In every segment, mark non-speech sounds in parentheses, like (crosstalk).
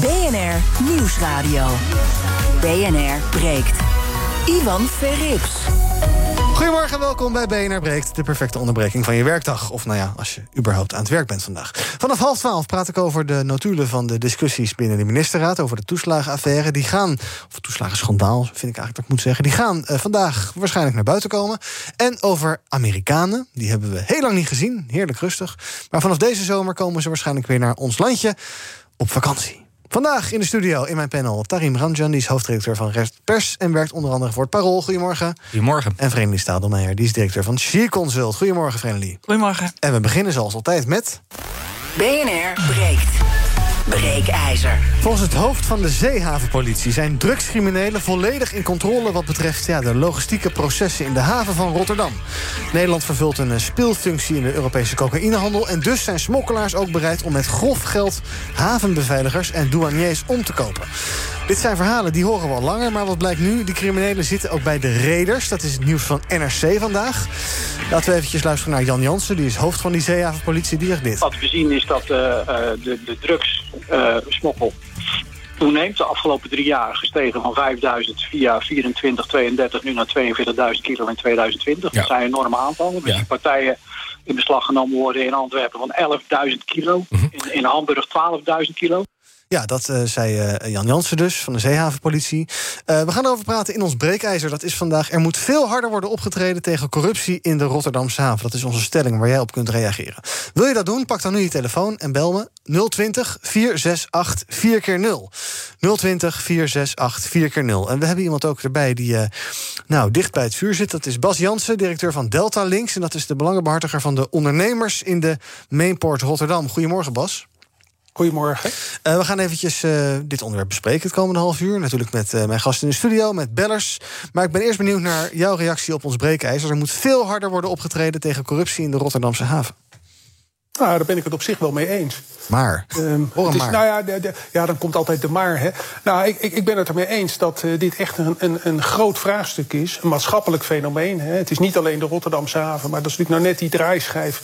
BNR Nieuwsradio. BNR breekt. Ivan Verrips. Goedemorgen en welkom bij BNR Breekt, de perfecte onderbreking van je werkdag. Of nou ja, als je überhaupt aan het werk bent vandaag. Vanaf half twaalf praat ik over de notulen van de discussies binnen de ministerraad... over de toeslagenaffaire. Die gaan, of toeslagenschandaal vind ik eigenlijk dat ik moet zeggen... die gaan uh, vandaag waarschijnlijk naar buiten komen. En over Amerikanen, die hebben we heel lang niet gezien. Heerlijk rustig. Maar vanaf deze zomer komen ze waarschijnlijk weer naar ons landje op vakantie. Vandaag in de studio in mijn panel Tarim Ramjan, die is hoofdredacteur van Rest Pers en werkt onder andere voor het Parool. Goedemorgen. Goedemorgen. En Vreemdelie Stadelmeijer, die is directeur van She Consult. Goedemorgen, Vreemdelie. Goedemorgen. En we beginnen zoals altijd met. BNR breekt. Breekijzer. Volgens het hoofd van de zeehavenpolitie zijn drugscriminelen volledig in controle wat betreft ja, de logistieke processen in de haven van Rotterdam. Nederland vervult een eh, speelfunctie in de Europese cocaïnehandel en dus zijn smokkelaars ook bereid om met grof geld havenbeveiligers en douaniers om te kopen. Dit zijn verhalen die horen we al langer, maar wat blijkt nu? Die criminelen zitten ook bij de raiders. Dat is het nieuws van NRC vandaag. Laten we eventjes luisteren naar Jan Jansen, die is hoofd van die zeehavenpolitie. Die zegt dit. Wat we zien is dat uh, de, de drugssmokkel toeneemt. De afgelopen drie jaar gestegen van 5000 via 24, 32 nu naar 42.000 kilo in 2020. Ja. Dat zijn enorme aantallen. We zien partijen in beslag genomen worden in Antwerpen van 11.000 kilo. Mm -hmm. in, in Hamburg 12.000 kilo. Ja, dat uh, zei uh, Jan Jansen dus van de Zeehavenpolitie. Uh, we gaan erover praten in ons breekijzer. Dat is vandaag. Er moet veel harder worden opgetreden tegen corruptie in de Rotterdamse haven. Dat is onze stelling waar jij op kunt reageren. Wil je dat doen? Pak dan nu je telefoon en bel me 020 468 4 keer 0 020 468 4 keer 0 En we hebben iemand ook erbij die nou, dicht bij het vuur zit. Dat is Bas Jansen, directeur van Delta Links. En dat is de belangenbehartiger van de ondernemers in de Mainport Rotterdam. Goedemorgen, Bas. Goedemorgen. Uh, we gaan eventjes uh, dit onderwerp bespreken het komende half uur. Natuurlijk met uh, mijn gasten in de studio, met bellers. Maar ik ben eerst benieuwd naar jouw reactie op ons breekijzer. Er moet veel harder worden opgetreden tegen corruptie in de Rotterdamse haven. Nou, daar ben ik het op zich wel mee eens. Maar? Um, Hoor het is, maar. Nou ja, de, de, ja, dan komt altijd de maar. Hè. Nou, ik, ik, ik ben het ermee eens dat uh, dit echt een, een, een groot vraagstuk is. Een maatschappelijk fenomeen. Hè. Het is niet alleen de Rotterdamse haven, maar dat is natuurlijk nou net die draaischijf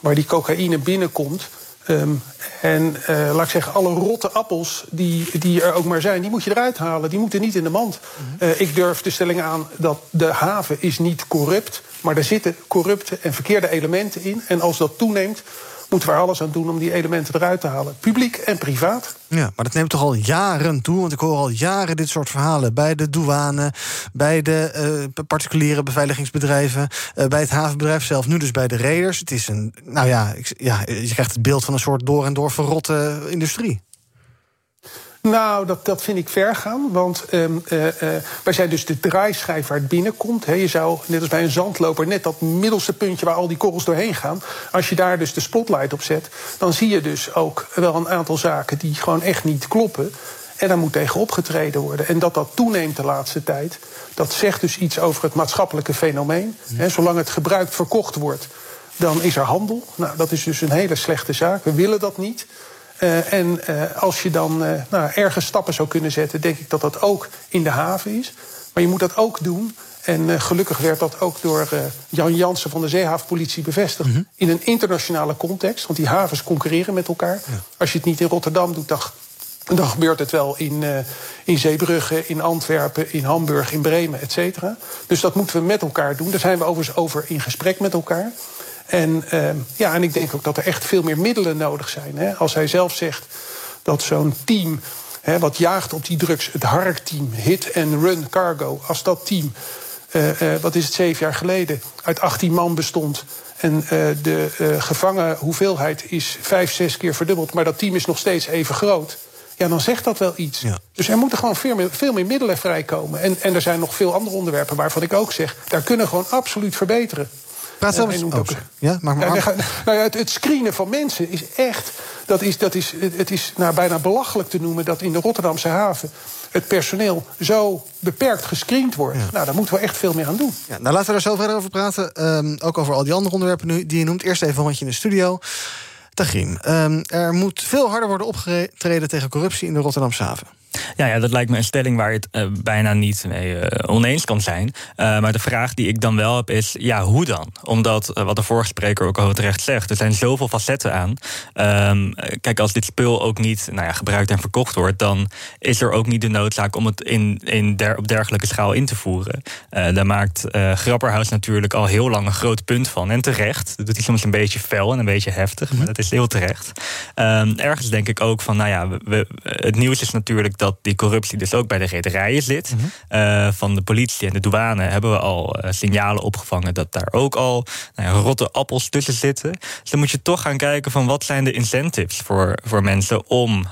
waar die cocaïne binnenkomt. Um, en uh, laat ik zeggen, alle rotte appels die, die er ook maar zijn, die moet je eruit halen. Die moeten niet in de mand. Uh, ik durf de stelling aan dat de haven is niet corrupt, maar er zitten corrupte en verkeerde elementen in. En als dat toeneemt, moeten we alles aan doen om die elementen eruit te halen. Publiek en privaat. Ja, maar dat neemt toch al jaren toe? Want ik hoor al jaren dit soort verhalen. Bij de douane, bij de uh, particuliere beveiligingsbedrijven... Uh, bij het havenbedrijf zelf, nu dus bij de raiders. Het is een, nou ja, ik, ja, je krijgt het beeld van een soort door en door verrotte industrie. Nou, dat, dat vind ik ver gaan. Want um, uh, uh, wij zijn dus de draaischijf waar het binnenkomt. He, je zou, net als bij een zandloper, net dat middelste puntje waar al die korrels doorheen gaan. Als je daar dus de spotlight op zet, dan zie je dus ook wel een aantal zaken die gewoon echt niet kloppen. En daar moet tegen opgetreden worden. En dat dat toeneemt de laatste tijd, dat zegt dus iets over het maatschappelijke fenomeen. He, zolang het gebruikt verkocht wordt, dan is er handel. Nou, dat is dus een hele slechte zaak. We willen dat niet. Uh, en uh, als je dan uh, nou, ergens stappen zou kunnen zetten, denk ik dat dat ook in de haven is. Maar je moet dat ook doen. En gelukkig werd dat ook door Jan Jansen van de Zeehavenpolitie bevestigd. Mm -hmm. In een internationale context. Want die havens concurreren met elkaar. Ja. Als je het niet in Rotterdam doet, dan, dan gebeurt het wel in, in Zeebrugge, in Antwerpen, in Hamburg, in Bremen, et cetera. Dus dat moeten we met elkaar doen. Daar zijn we overigens over in gesprek met elkaar. En, uh, ja, en ik denk ook dat er echt veel meer middelen nodig zijn. Hè. Als hij zelf zegt dat zo'n team hè, wat jaagt op die drugs, het HARK-team, Hit and Run Cargo, als dat team, uh, uh, wat is het, zeven jaar geleden, uit 18 man bestond. En de gevangen hoeveelheid is vijf, zes keer verdubbeld, maar dat team is nog steeds even groot. Ja, dan zegt dat wel iets. Ja. Dus er moeten gewoon veel meer, veel meer middelen vrijkomen. En, en er zijn nog veel andere onderwerpen waarvan ik ook zeg, daar kunnen gewoon absoluut verbeteren. Praat zelf eens. Oh, ja, maar maar. Ja, nou ja, het, het, screenen van mensen is echt. Dat is, dat is, het is nou, bijna belachelijk te noemen dat in de Rotterdamse haven het personeel zo beperkt gescreend wordt. Nou, daar moeten we echt veel meer aan doen. Ja, nou, laten we daar zo verder over praten. Um, ook over al die andere onderwerpen nu, die je noemt. Eerst even een rondje in de studio. Tagrim, um, er moet veel harder worden opgetreden tegen corruptie in de Rotterdamse haven. Ja, ja, dat lijkt me een stelling waar je het uh, bijna niet mee uh, oneens kan zijn. Uh, maar de vraag die ik dan wel heb is, ja, hoe dan? Omdat, wat de vorige spreker ook al terecht zegt... er zijn zoveel facetten aan. Um, kijk, als dit spul ook niet nou ja, gebruikt en verkocht wordt... dan is er ook niet de noodzaak om het in, in der, op dergelijke schaal in te voeren. daar maakt Grapperhaus natuurlijk al heel lang een groot punt van. En terecht. Dat doet hij soms een beetje fel en een beetje heftig. Maar dat is heel terecht. Um, ergens denk ik ook van, nou ja, we, het nieuws is natuurlijk dat die corruptie dus ook bij de rederijen zit. Mhm. Eh, van de politie en de douane hebben we al uh, signalen opgevangen dat daar ook al nou ja, rotte appels tussen zitten. Dus dan moet je toch gaan kijken van wat zijn de incentives voor, voor mensen om, uh,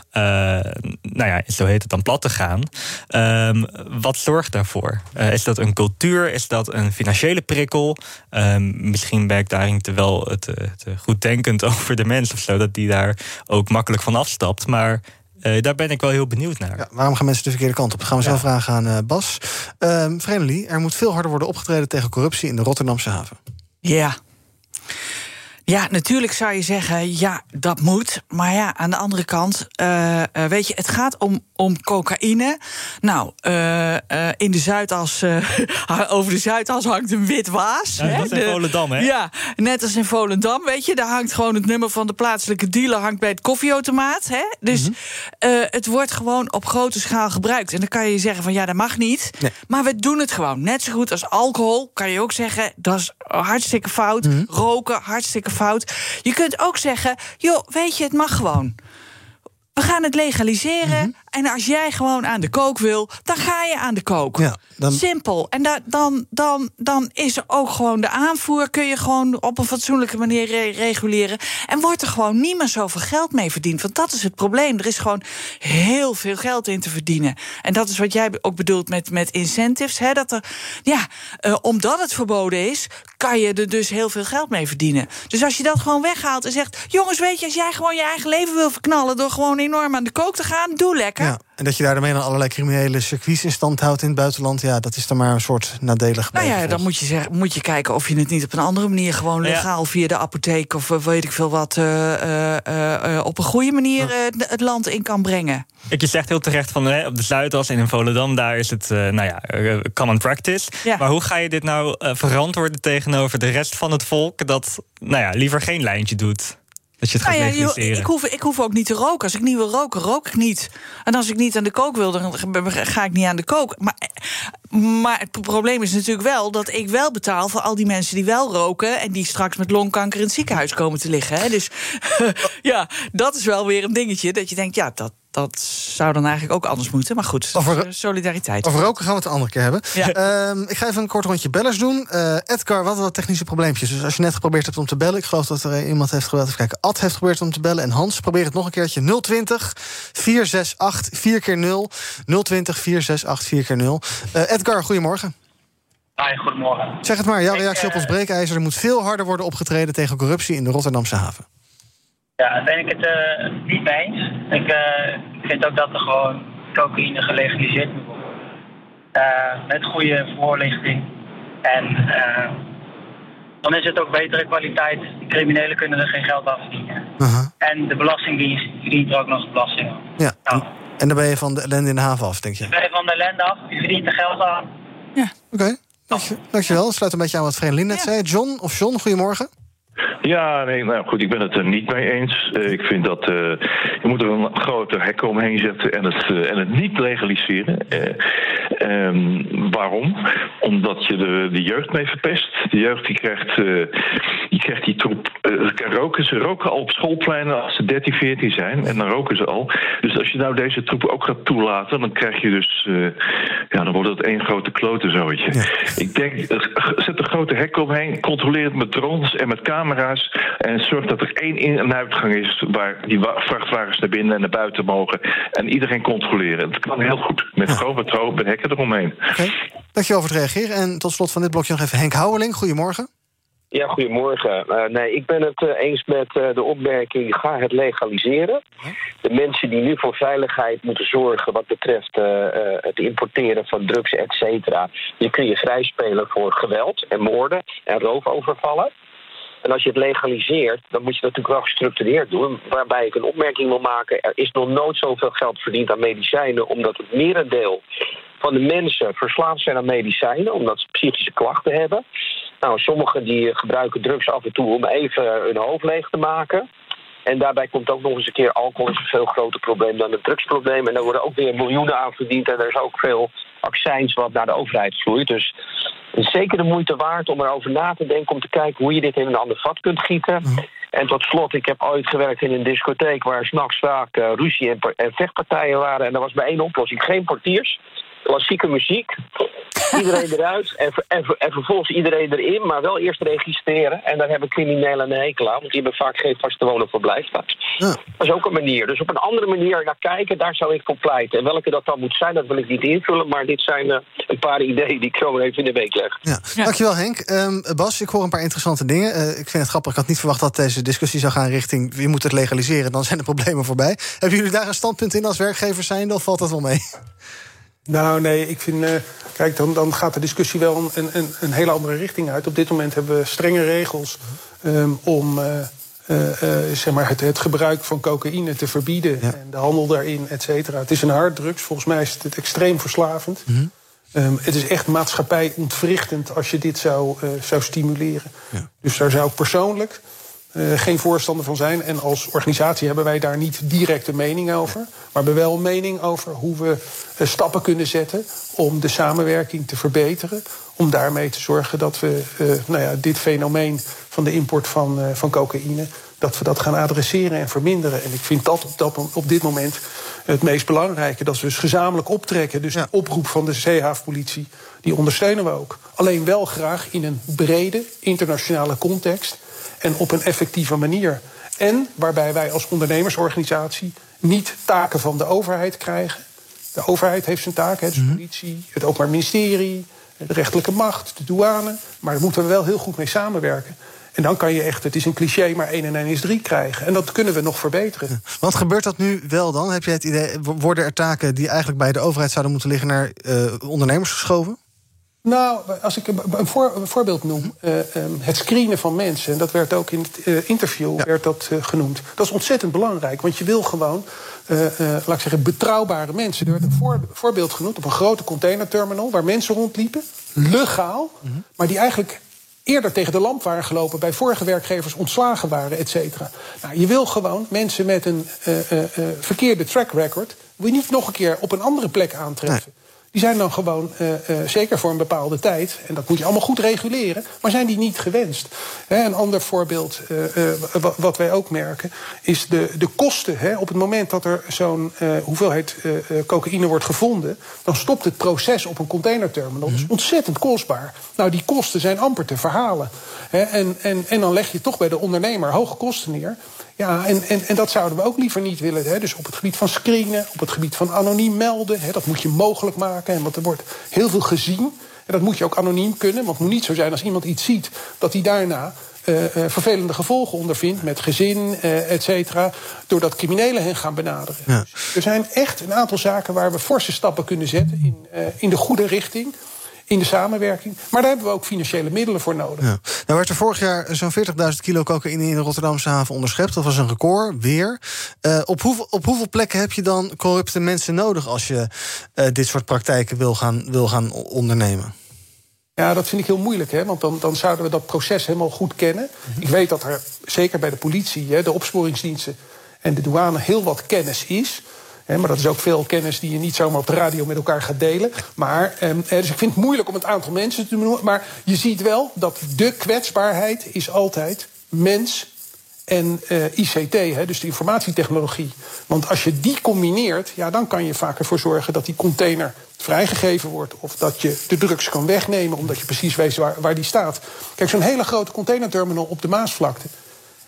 nou ja, zo heet het dan, plat te gaan. Um, wat zorgt daarvoor? is dat een cultuur? Is dat een financiële prikkel? Um, misschien ben ik daarin te wel te, te goed denkend (laughs) over de mens of zo, dat die daar ook makkelijk van afstapt. Maar uh, daar ben ik wel heel benieuwd naar. Ja, waarom gaan mensen de verkeerde kant op? Dat gaan we zelf vragen aan uh, Bas. Uh, er moet veel harder worden opgetreden tegen corruptie in de Rotterdamse haven. Ja, ja, natuurlijk zou je zeggen, ja, dat moet. Maar ja, aan de andere kant, uh, weet je, het gaat om, om cocaïne. Nou, uh, in de Zuidas, (laughs) over de Zuidas hangt een wit waas. Ja, hè? in Volendam, hè? Ja, net als in Volendam, weet je. Daar hangt gewoon het nummer van de plaatselijke dealer hangt bij het koffieautomaat. Hè? Dus mm -hmm. het wordt gewoon op grote schaal gebruikt. En dan kan je zeggen van, ja, dat mag niet. Nee. Maar we doen het gewoon. Net zo goed als alcohol, kan je ook zeggen, dat is hartstikke fout. Mm -hmm. Roken, hartstikke fout fout. Je kunt ook zeggen, joh, weet je, het mag gewoon. We gaan het legaliseren. -hmm. En als jij gewoon aan de kook wil, dan ga je aan de kook. Ja, dan... Simpel. En da dan, dan, dan is er ook gewoon de aanvoer. Kun je gewoon op een fatsoenlijke manier re reguleren. En wordt er gewoon niet meer zoveel geld mee verdiend. Want dat is het probleem. Er is gewoon heel veel geld in te verdienen. En dat is wat jij ook bedoelt met, met incentives. Hè? Dat er, ja, uh, omdat het verboden is, kan je er dus heel veel geld mee verdienen. Dus als je dat gewoon weghaalt en zegt: jongens, weet je, als jij gewoon je eigen leven wil verknallen door gewoon enorm aan de kook te gaan, doe lekker. Ja, en dat je daarmee dan allerlei criminele circuits in stand houdt in het buitenland, ja, dat is dan maar een soort nadelig. Nou ja, dan moet je, zeggen, moet je kijken of je het niet op een andere manier gewoon legaal via de apotheek of weet ik veel wat, uh, uh, uh, op een goede manier het land in kan brengen. Ik je zegt heel terecht van hè, op de Zuidas en in Volendam, daar is het nou ja, common practice. Ja. Maar hoe ga je dit nou verantwoorden tegenover de rest van het volk dat nou ja, liever geen lijntje dout? Dat je het gaat nou ja, ik, hoef, ik hoef ook niet te roken. Als ik niet wil roken, rook ik niet. En als ik niet aan de kook wil, dan ga ik niet aan de kook. Maar, maar het probleem is natuurlijk wel dat ik wel betaal voor al die mensen die wel roken. en die straks met longkanker in het ziekenhuis komen te liggen. Hè. Dus (laughs) ja, dat is wel weer een dingetje. Dat je denkt, ja, dat, dat zou dan eigenlijk ook anders moeten. Maar goed, over, solidariteit. Over roken gaan we het een andere keer hebben. Ja. Um, ik ga even een kort rondje bellers doen. Uh, Edgar, wat wat technische probleempjes. Dus als je net geprobeerd hebt om te bellen... ik geloof dat er iemand heeft geprobeerd... even kijken, Ad heeft geprobeerd om te bellen... en Hans, probeer het nog een keertje. 020 468 4 keer 0 020 468 4 keer 0 uh, Edgar, goedemorgen. Hi, goedemorgen. Zeg het maar, jouw reactie ik, op ons breekijzer. Er moet veel harder worden opgetreden tegen corruptie in de Rotterdamse haven. Ja, daar ben ik het uh, niet mee eens. Ik uh, vind ook dat er gewoon cocaïne gelegaliseerd moet worden. Uh, met goede voorlichting. En dan is het ook betere kwaliteit. De criminelen kunnen er geen geld af verdienen. -huh. En de Belastingdienst verdient er ook nog belasting. Ja. Nou, en dan ben je van de ellende in de haven af, denk je? Dan ben je van de ellende af, je verdient er geld aan. Ja. Oké, okay. dankjewel. Sluit een beetje aan wat Vreemdelin net ja. zei. John of John, goedemorgen. Ja, nee, nou goed, ik ben het er niet mee eens. Uh, ik vind dat uh, je moet er een groter hek omheen zetten en het, uh, en het niet legaliseren. Um, waarom? Omdat je de, de jeugd mee verpest. De jeugd die krijgt, die, krijgt die troep. roken. Ze roken al op schoolpleinen als ze 13, 14 zijn. En dan roken ze al. Dus als je nou deze troep ook gaat toelaten, dan krijg je dus. ja, dan wordt het één grote klotenzootje. Ja. Ik denk, zet een grote hek omheen. Controleer het met drones en met camera's. En zorg dat er één in- en uitgang is waar die vrachtwagens naar binnen en naar buiten mogen. En iedereen controleren. Dat kan heel goed. Met gewoon vertrouwen, met hekken eromheen. Okay. Dankjewel voor het reageren. En tot slot van dit blokje nog even Henk Houweling. Goedemorgen. Ja, goedemorgen. Uh, nee, ik ben het uh, eens met uh, de opmerking: ga het legaliseren. De mensen die nu voor veiligheid moeten zorgen wat betreft het importeren van drugs, et cetera, die kun je vrijspelen voor geweld en moorden en roofovervallen. En als je het legaliseert, dan moet je dat natuurlijk wel gestructureerd doen. Waarbij ik een opmerking wil maken: er is nog nooit zoveel geld verdiend aan medicijnen, omdat het merendeel van de mensen verslaafd zijn aan medicijnen, omdat ze psychische klachten hebben. Nou, sommigen die gebruiken drugs af en toe om even hun hoofd leeg te maken. En daarbij komt ook nog eens een keer alcohol is een veel groter probleem dan het drugsprobleem. En daar worden ook weer miljoenen aan verdiend. En er is ook veel accijns wat naar de overheid vloeit. Dus het is zeker de moeite waard om erover na te denken... om te kijken hoe je dit in een ander vat kunt gieten. Mhm. En tot slot, ik heb ooit gewerkt in een discotheek... waar s'nachts vaak uh, ruzie en, en vechtpartijen waren. En er was bij één oplossing geen portiers klassieke muziek. Iedereen eruit en, en, en, vervolgens iedereen erin, maar wel eerst registreren. En daar hebben criminelen een hekel aan, want die hebben vaak geen vaste wonenverblijf. Dat is ook een manier. Dus op een andere manier naar kijken, daar zou ik voor pleiten. En welke dat dan moet zijn, dat wil ik niet invullen. Maar dit zijn uh, een paar ideeën die ik zo even in de week leg. Ja. Dankjewel Henk. Um, Bas, ik hoor een paar interessante dingen. Uh, ik vind het grappig, ik had niet verwacht dat deze discussie zou gaan richting... je moet het legaliseren, dan zijn de problemen voorbij. Hebben jullie daar een standpunt in als werkgever zijn, of valt dat wel mee? Nou, nee, ik vind. Uh, kijk, dan, dan gaat de discussie wel een, een, een hele andere richting uit. Op dit moment hebben we strenge regels um, om. Uh, uh, zeg maar het, het, gebruik van cocaïne te verbieden en de handel daarin, et cetera. Het is een harddrugs. Volgens mij is het extreem verslavend. Mm um, het is echt maatschappijontwrichtend als je dit zou, zou stimuleren. Ja. Dus daar zou ik persoonlijk uh, geen voorstander van zijn. En als organisatie hebben wij daar niet direct een mening over. Maar hebben wel een mening over hoe we uh, stappen kunnen zetten om de samenwerking te verbeteren. Om daarmee te zorgen dat we uh, nou ja, dit fenomeen van de import van, van cocaïne. Dat we dat gaan adresseren en verminderen. En ik vind dat op, dat, op dit moment het meest belangrijke. Dat we dus gezamenlijk optrekken. Dus de oproep van de zeehavenpolitie, die ondersteunen we ook. Alleen wel graag in een brede internationale context en op een effectieve manier. En waarbij wij als ondernemersorganisatie niet taken van de overheid krijgen. De overheid heeft zijn taken, dus de mhm. politie, het Openbaar Ministerie, de rechterlijke macht, de douane. Maar daar moeten we wel heel goed mee samenwerken. En dan kan je echt, het is een cliché, maar 1 en 1 is 3 krijgen. En dat kunnen we nog verbeteren. Wat gebeurt dat nu wel dan? Heb je het idee, worden er taken die eigenlijk bij de overheid zouden moeten liggen naar uh, ondernemers geschoven? Nou, als ik een, voorbeeld noem, uh, het screenen van mensen, en dat werd ook in het uh, interview werd dat, uh, genoemd. Dat is ontzettend belangrijk, want je wil gewoon, laat ik zeggen, betrouwbare mensen. Er werd een voor, voorbeeld genoemd op een grote containerterminal waar mensen rondliepen, legaal, maar die eigenlijk eerder tegen de lamp waren gelopen, bij vorige werkgevers ontslagen waren, et cetera. Nou, je wil gewoon mensen met een verkeerde track record, wil je niet nog een keer op een andere plek aantreffen. Die zijn dan gewoon, uh, uh, zeker voor een bepaalde tijd, en dat moet je allemaal goed reguleren, maar zijn die niet gewenst. He, een ander voorbeeld, uh, wat wij ook merken, is de, de kosten. He, op het moment dat er zo'n hoeveelheid cocaïne wordt gevonden, dan stopt het proces op een containerterminal. Dat is mhm. ontzettend kostbaar. Nou, die kosten zijn amper te verhalen. He, en, en, en dan leg je toch bij de ondernemer hoge kosten neer. Ja, en, en, en dat zouden we ook liever niet willen. Hè. Dus op het gebied van screenen, op het gebied van anoniem melden. Hè, dat moet je mogelijk maken. Want er wordt heel veel gezien. En dat moet je ook anoniem kunnen. Want het moet niet zo zijn als iemand iets ziet... dat hij daarna uh, uh, vervelende gevolgen ondervindt met gezin, uh, et cetera, doordat criminelen hen gaan benaderen. Ja. Dus er zijn echt een aantal zaken waar we forse stappen kunnen zetten in, in de goede richting in de samenwerking. Maar daar hebben we ook financiële middelen voor nodig. Ja. Nou werd er vorig jaar zo'n 40.000 kilo cocaïne in de Rotterdamse haven onderschept. Dat was een record, weer. Uh, op, hoeveel, op hoeveel plekken heb je dan corrupte mensen nodig... als je uh, dit soort praktijken wil gaan, wil gaan ondernemen? Ja, dat vind ik heel moeilijk, hè? want dan, dan zouden we dat proces helemaal goed kennen. Mhm. Ik weet dat er, zeker bij de politie, hè, de opsporingsdiensten en de douane... heel wat kennis is maar dat is ook veel kennis die je niet zomaar op de radio met elkaar gaat delen. Maar, ehm, dus ik vind het moeilijk om het aantal mensen te noemen. Maar je ziet wel dat de kwetsbaarheid is altijd mens en uh, ICT, hè, dus de informatietechnologie. Want als je die combineert, ja, dan kan je vaak ervoor zorgen dat die container vrijgegeven wordt. Of dat je de drugs kan wegnemen, omdat je precies weet waar, waar die staat. Kijk, zo'n hele grote containerterminal op de Maasvlakte.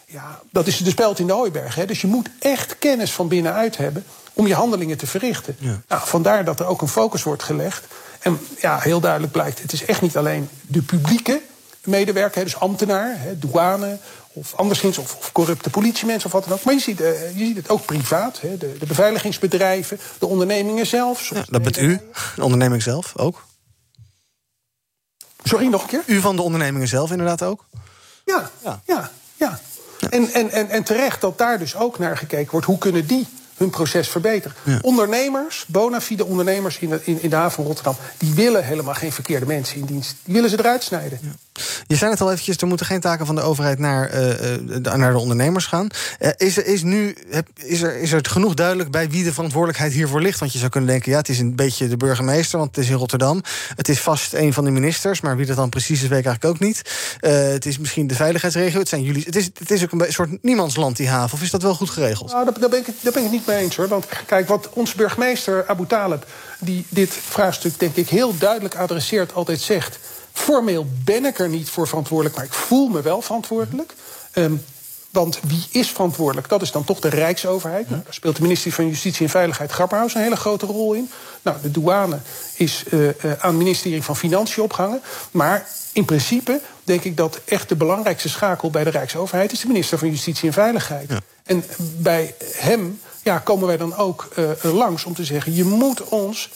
Ja, dat is de speld in de Hooiberg. Hè. Dus je moet echt kennis van binnenuit hebben om je handelingen te verrichten. Nou, vandaar dat er ook een focus wordt gelegd. En ja, heel duidelijk blijkt, het is echt niet alleen de publieke medewerker, dus ambtenaar, douane of anderszins, of, of, corrupte politiemensen of wat dan ook. Maar je ziet, uh, je ziet het ook privaat, hè, de, de, beveiligingsbedrijven, de ondernemingen zelf. Ja, dat bent u, de onderneming zelf ook? Sorry, nog een keer? U van de ondernemingen zelf inderdaad ook? Ja, ja, ja. ja. En, en, en, en terecht dat daar dus ook naar gekeken wordt... hoe kunnen die hun proces verbeteren. Ondernemers, bona fide ondernemers in de, in, in de haven van Rotterdam... die willen helemaal geen verkeerde mensen in dienst. Die willen ze eruit snijden. Ja. Je zei het al eventjes, er moeten geen taken van de overheid naar, uh, naar de ondernemers gaan. Uh, is, er, is, nu, is, er, is er genoeg duidelijk bij wie de verantwoordelijkheid hiervoor ligt? Want je zou kunnen denken, ja, het is een beetje de burgemeester, want het is in Rotterdam. Het is vast een van de ministers, maar wie dat dan precies is, weet ik eigenlijk ook niet. het is misschien de veiligheidsregio, het zijn jullie. Het is, het is ook een soort niemandsland, die haven. Of is dat wel goed geregeld? Nou, daar, ben ik, daar ben ik het niet mee eens hoor. Want kijk, wat onze burgemeester Abu Talib, die dit vraagstuk denk ik heel duidelijk adresseert, altijd zegt. Formeel ben ik er niet voor verantwoordelijk, maar ik voel me wel verantwoordelijk. Um, want wie is verantwoordelijk? Dat is dan toch de Rijksoverheid. Nou, daar speelt de minister van Justitie en Veiligheid Grapperhaus een hele grote rol in. Nou, de douane is uh, uh, aan het ministerie van Financiën opgehangen. Maar in principe denk ik dat echt de belangrijkste schakel bij de Rijksoverheid is de minister van Justitie en Veiligheid. Ja. En bij hem ja, komen wij dan ook uh, langs om te zeggen: je moet ons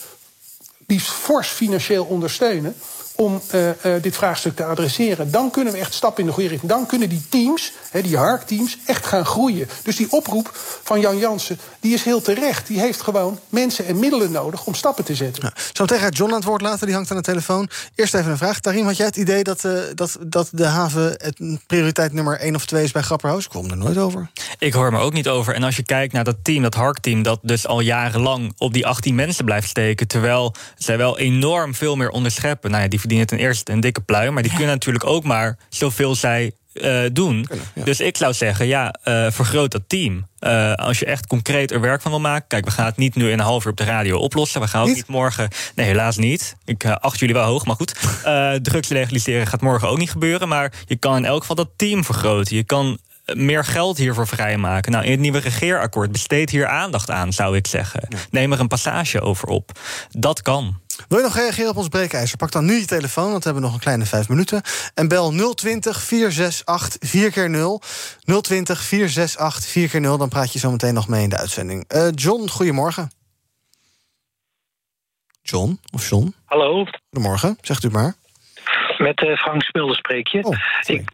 liefst fors financieel ondersteunen om uh, uh, dit vraagstuk te adresseren. Dan kunnen we echt stappen in de goede richting. Dan kunnen die teams, he, die HARK-teams, echt gaan groeien. Dus die oproep van Jan Jansen, die is heel terecht. Die heeft gewoon mensen en middelen nodig om stappen te zetten. Ja. Zo tegen John aan het woord laten, die hangt aan de telefoon. Eerst even een vraag. Tarim, had jij het idee dat, uh, dat, dat de haven het prioriteit nummer 1 of 2 is bij Grapperhaus? Ik kwam er nooit over. Ik hoor me ook niet over. En als je kijkt naar dat team, dat HARK-team... dat dus al jarenlang op die 18 mensen blijft steken... terwijl zij wel enorm veel meer onderscheppen. Nou ja, die verdienen ten eerste een dikke pluim. Maar die kunnen natuurlijk ook maar zoveel zij uh, doen. Kunnen, ja. Dus ik zou zeggen, ja, uh, vergroot dat team. Uh, als je echt concreet er werk van wil maken. Kijk, we gaan het niet nu in een half uur op de radio oplossen. We gaan ook niet, niet morgen. Nee, helaas niet. Ik acht jullie wel hoog, maar goed. drugs legaliseren gaat morgen ook niet gebeuren. Maar je kan in elk geval dat team vergroten. Je kan meer geld hiervoor vrijmaken. Nou, in het nieuwe regeerakkoord besteed hier aandacht aan, zou ik zeggen. Ja. Neem er een passage over op. Dat kan. Wil je nog reageren op ons breekijzer? Pak dan nu je telefoon, want we hebben nog een kleine vijf minuten. En bel 020 468 4 keer 0 020 468 4 keer 0 Dan praat je zo meteen nog mee in de uitzending. Uh, John, goedemorgen. John, of John? Hallo. Goedemorgen, zegt u maar. Met uh, Frank Smulder spreek je. Oh, ik,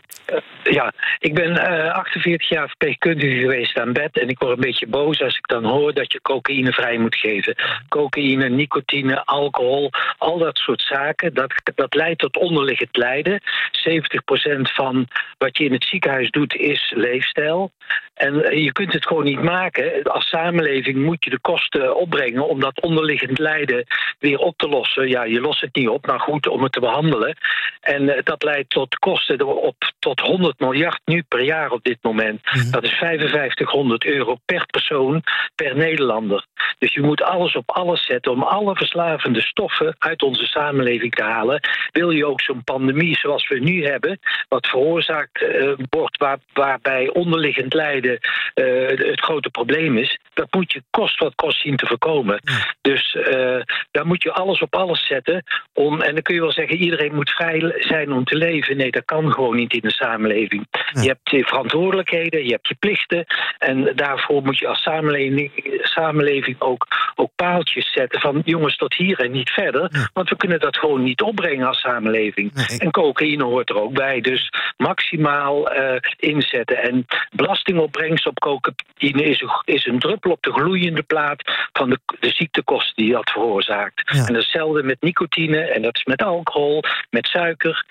ja, ik ben uh, 48 jaar verpleegkundige geweest aan bed. En ik word een beetje boos als ik dan hoor dat je cocaïne vrij moet geven. Cocaïne, nicotine, alcohol, al dat soort zaken. Dat, dat leidt tot onderliggend lijden. 70% van wat je in het ziekenhuis doet is leefstijl. En je kunt het gewoon niet maken. Als samenleving moet je de kosten opbrengen om dat onderliggend lijden weer op te lossen. Ja, je lost het niet op, maar goed om het te behandelen. En uh, dat leidt tot kosten op tot 100 miljard nu per jaar op dit moment. Mm-hmm. Dat is 5500 euro per persoon per Nederlander. Dus je moet alles op alles zetten om alle verslavende stoffen uit onze samenleving te halen. Wil je ook zo'n pandemie zoals we nu hebben, wat veroorzaakt uh, wordt, waar, waarbij onderliggend lijden uh, het grote probleem is, dat moet je kost wat kost zien te voorkomen. Mm. Dus uh, daar moet je alles op alles zetten. Om, en dan kun je wel zeggen, iedereen moet vrij zijn om te leven. Nee, dat kan gewoon niet in de samenleving. Ja. Je hebt je verantwoordelijkheden, je hebt je plichten. En daarvoor moet je als samenleving, samenleving ook, ook paaltjes zetten van jongens tot hier en niet verder. Ja. Want we kunnen dat gewoon niet opbrengen als samenleving. Nee. En cocaïne hoort er ook bij. Dus maximaal uh, inzetten. En belastingopbrengst op cocaïne is een, is een druppel op de gloeiende plaat van de, de ziektekosten die dat veroorzaakt. Ja. En hetzelfde met nicotine en dat is met alcohol, met suiker. Dus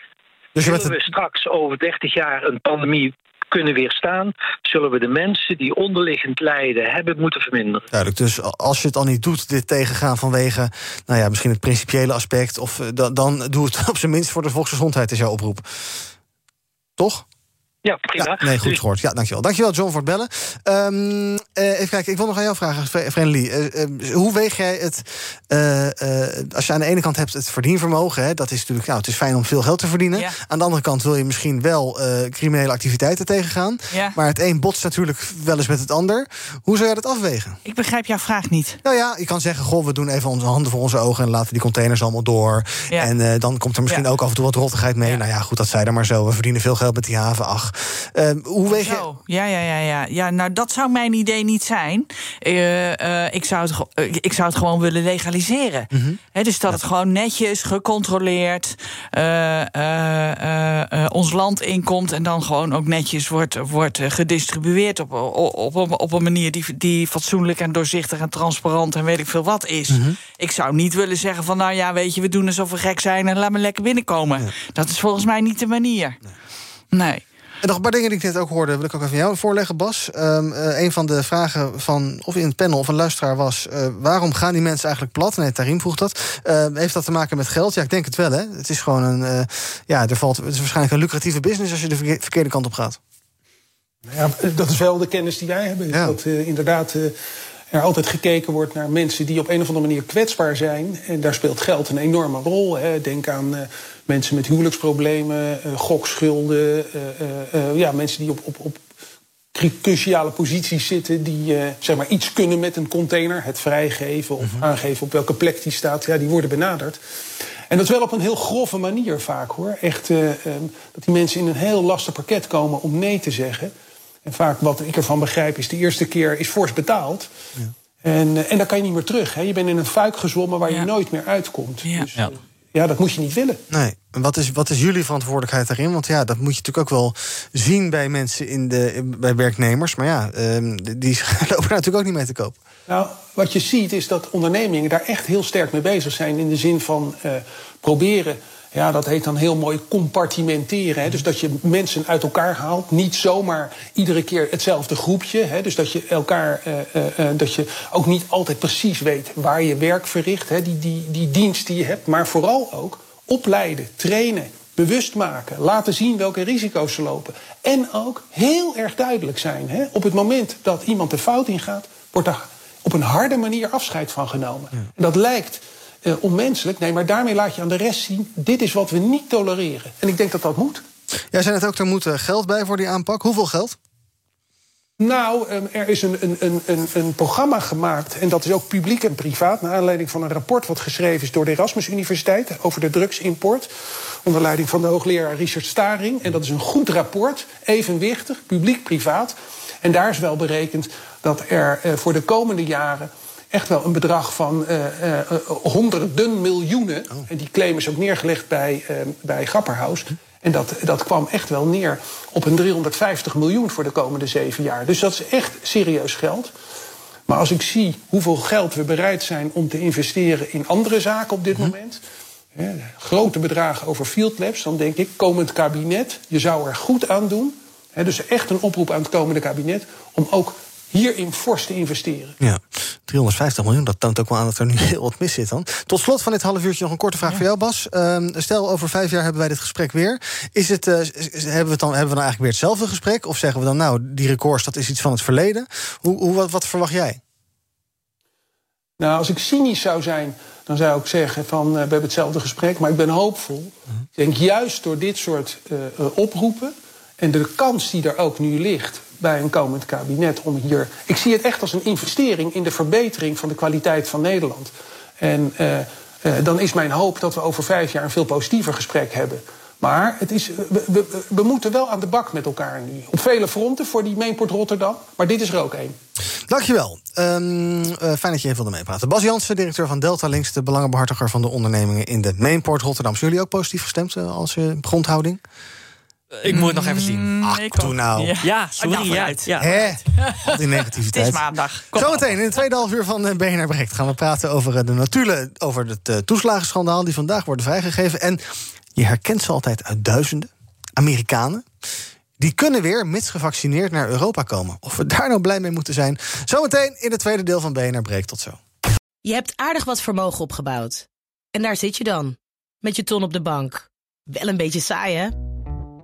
Zullen we straks over 30 jaar een pandemie kunnen weerstaan, zullen we de mensen die onderliggend lijden hebben moeten verminderen. Duidelijk, dus als je het al niet doet, dit tegengaan vanwege nou ja, misschien het principiële aspect, of dan, dan doe het (laughs) op zijn minst voor de volksgezondheid, is jouw oproep. Toch? Ja, prima. nee, goed Dus- gehoord. Ja, dankjewel. Dankjewel, John, voor het bellen. Ehm, eh, even kijken, ik wil nog aan jou vragen, Vrenelie. Eh, eh, hoe weeg jij het... eh, eh, als je aan de ene kant hebt het verdienvermogen... Hè, dat is natuurlijk, nou, het is fijn om veel geld te verdienen. Ja. Aan de andere kant wil je misschien wel eh, criminele activiteiten tegengaan. Ja. Maar het een botst natuurlijk wel eens met het ander. Hoe zou jij dat afwegen? Ik begrijp jouw vraag niet. Nou ja, je kan zeggen, goh, we doen even onze handen voor onze ogen... en laten die containers allemaal door. Ja. En eh, dan komt er misschien Ja. ook af en toe wat rottigheid mee. Ja. Nou ja, goed, dat zei dan maar zo. We verdienen veel geld met die haven, ach. Eh, hoe weeg je... Zo, ja, ja, ja, ja. ja, nou dat zou mijn idee niet zijn. Eh, eh, ik, zou het, eh, ik zou het gewoon willen legaliseren. Hè, dus dat het gewoon netjes, gecontroleerd ons land inkomt... en dan gewoon ook netjes wordt, wordt gedistribueerd... Op, op, op, een- op een manier die, die fatsoenlijk en doorzichtig en transparant... en weet ik veel wat is. Mhm. Ik zou niet willen zeggen van... nou ja, weet je, we doen alsof we gek zijn... en laat me lekker binnenkomen. Dat is volgens mij niet de manier. nee. En nog een paar dingen die ik net ook hoorde, wil ik ook even jou voorleggen, Bas. Eh, een van de vragen van, of in het panel of een luisteraar was... eh, waarom gaan die mensen eigenlijk plat? Nee, Tarim vroeg dat. Ehm, heeft dat te maken met geld? Ja, ik denk het wel, hè. Het is gewoon een... eh, ja, er valt, het is waarschijnlijk een lucratieve business... als je de verke- verkeerde kant op gaat. Ja, dat is wel de kennis die wij hebben. Ja. Dat inderdaad er altijd gekeken wordt naar mensen die op een of andere manier kwetsbaar zijn. En daar speelt geld een enorme rol. Hè. Denk aan mensen met huwelijksproblemen, eh, gokschulden. eh, eh, ja, mensen die op, op, op cru- cruciale posities zitten. Die zeg maar iets kunnen met een container. Het vrijgeven of aangeven op welke plek die staat. Ja, die worden benaderd. En dat is wel op een heel grove manier vaak hoor. Echt eh, ehm, dat die mensen in een heel lastig pakket komen om nee te zeggen. En vaak wat ik ervan begrijp is de eerste keer is fors betaald. En, eh, en dan kan je niet meer terug. Hè. Je bent in een fuik gezwommen waar Ja. je nooit meer uitkomt. Ja. Dus, Ja. dat moet je niet willen. Nee. En wat is, wat is jullie verantwoordelijkheid daarin? Want ja, dat moet je natuurlijk ook wel zien bij mensen, in de, bij werknemers. Maar ja, ehm, die (laughs) lopen er natuurlijk ook niet mee te koop. Nou, wat je ziet is dat ondernemingen daar echt heel sterk mee bezig zijn. In de zin van eh, proberen, ja, dat heet dan heel mooi compartimenteren. Hè? Dus dat je mensen uit elkaar haalt. Niet zomaar iedere keer hetzelfde groepje. Hè? Dus dat je elkaar, eh, eh, eh, dat je ook niet altijd precies weet waar je werk verricht. Hè? Die, die, die dienst die je hebt. Maar vooral ook opleiden, trainen. Bewust maken, laten zien welke risico's ze lopen. En ook heel erg duidelijk zijn. Hè? Op het moment dat iemand de fout ingaat, wordt er op een harde manier afscheid van genomen. En dat lijkt eh, onmenselijk, nee, maar daarmee laat je aan de rest zien: dit is wat we niet tolereren. En ik denk dat dat moet. Jij zei net ook, er moet eh, geld bij voor die aanpak. Hoeveel geld? Nou, ehm, er is een, een, een, een, programma gemaakt, en dat is ook publiek en privaat, naar aanleiding van een rapport wat geschreven is door de Erasmus Universiteit over de drugsimport, onder leiding van de hoogleraar Richard Staring. En dat is een goed rapport, evenwichtig, publiek-privaat. En daar is wel berekend dat er eh, voor de komende jaren echt wel een bedrag van eh, eh, honderden miljoenen. En die claim is ook neergelegd bij, eh, bij Grapperhaus. En dat, dat kwam echt wel neer op een 350 miljoen voor de komende zeven jaar. Dus dat is echt serieus geld. Maar als ik zie hoeveel geld we bereid zijn om te investeren in andere zaken op dit moment. Hè, grote bedragen over field labs, dan denk ik, komend kabinet, je zou er goed aan doen. Hè, dus echt een oproep aan het komende kabinet om ook hierin fors te investeren. Ja, 350 miljoen, dat toont ook wel aan dat er nu heel wat mis zit dan. Tot slot van dit half uurtje nog een korte vraag voor jou, Bas. Ehm, stel, over vijf jaar hebben wij dit gesprek weer. Is het, eh, hebben, we het dan, hebben we dan eigenlijk weer hetzelfde gesprek? Of zeggen we dan, nou, die records, dat is iets van het verleden? Hoe, hoe, wat, wat verwacht jij? Nou, als ik cynisch zou zijn, dan zou ik zeggen van eh, we hebben hetzelfde gesprek, maar ik ben hoopvol. Ik denk juist door dit soort eh, oproepen en de kans die er ook nu ligt bij een komend kabinet om hier. Ik zie het echt als een investering in de verbetering van de kwaliteit van Nederland. En eh, eh, dan is mijn hoop dat we over vijf jaar een veel positiever gesprek hebben. Maar het is, we, moeten wel aan de bak met elkaar nu. Op vele fronten voor die Mainport Rotterdam. Maar dit is er ook één. Dankjewel. Ehm eh, fijn dat je even wilde meepraten. Bas Jansen, directeur van Delta Links, de belangenbehartiger van de ondernemingen in de Mainport Rotterdam. Zijn jullie ook positief gestemd als grondhouding? Ik moet het nog even zien. Ach, ik doe nou. Ja. Ja, Nou, sorry. Ja, vooruit. ja. Hè? Al die (laughs) Het negativiteit. is maandag. Kom. Zometeen in het tweede half uur van eh, BNR Breekt gaan we praten over eh, de notulen, over het eh, toeslagenschandaal die vandaag worden vrijgegeven. En je herkent ze altijd uit duizenden Amerikanen. Die kunnen weer, mits gevaccineerd, naar Europa komen. Of we daar nou blij mee moeten zijn. Zometeen in het tweede deel van BNR Breekt. Tot zo. Je hebt aardig wat vermogen opgebouwd. En daar zit je dan, met je ton op de bank. Wel een beetje saai, hè?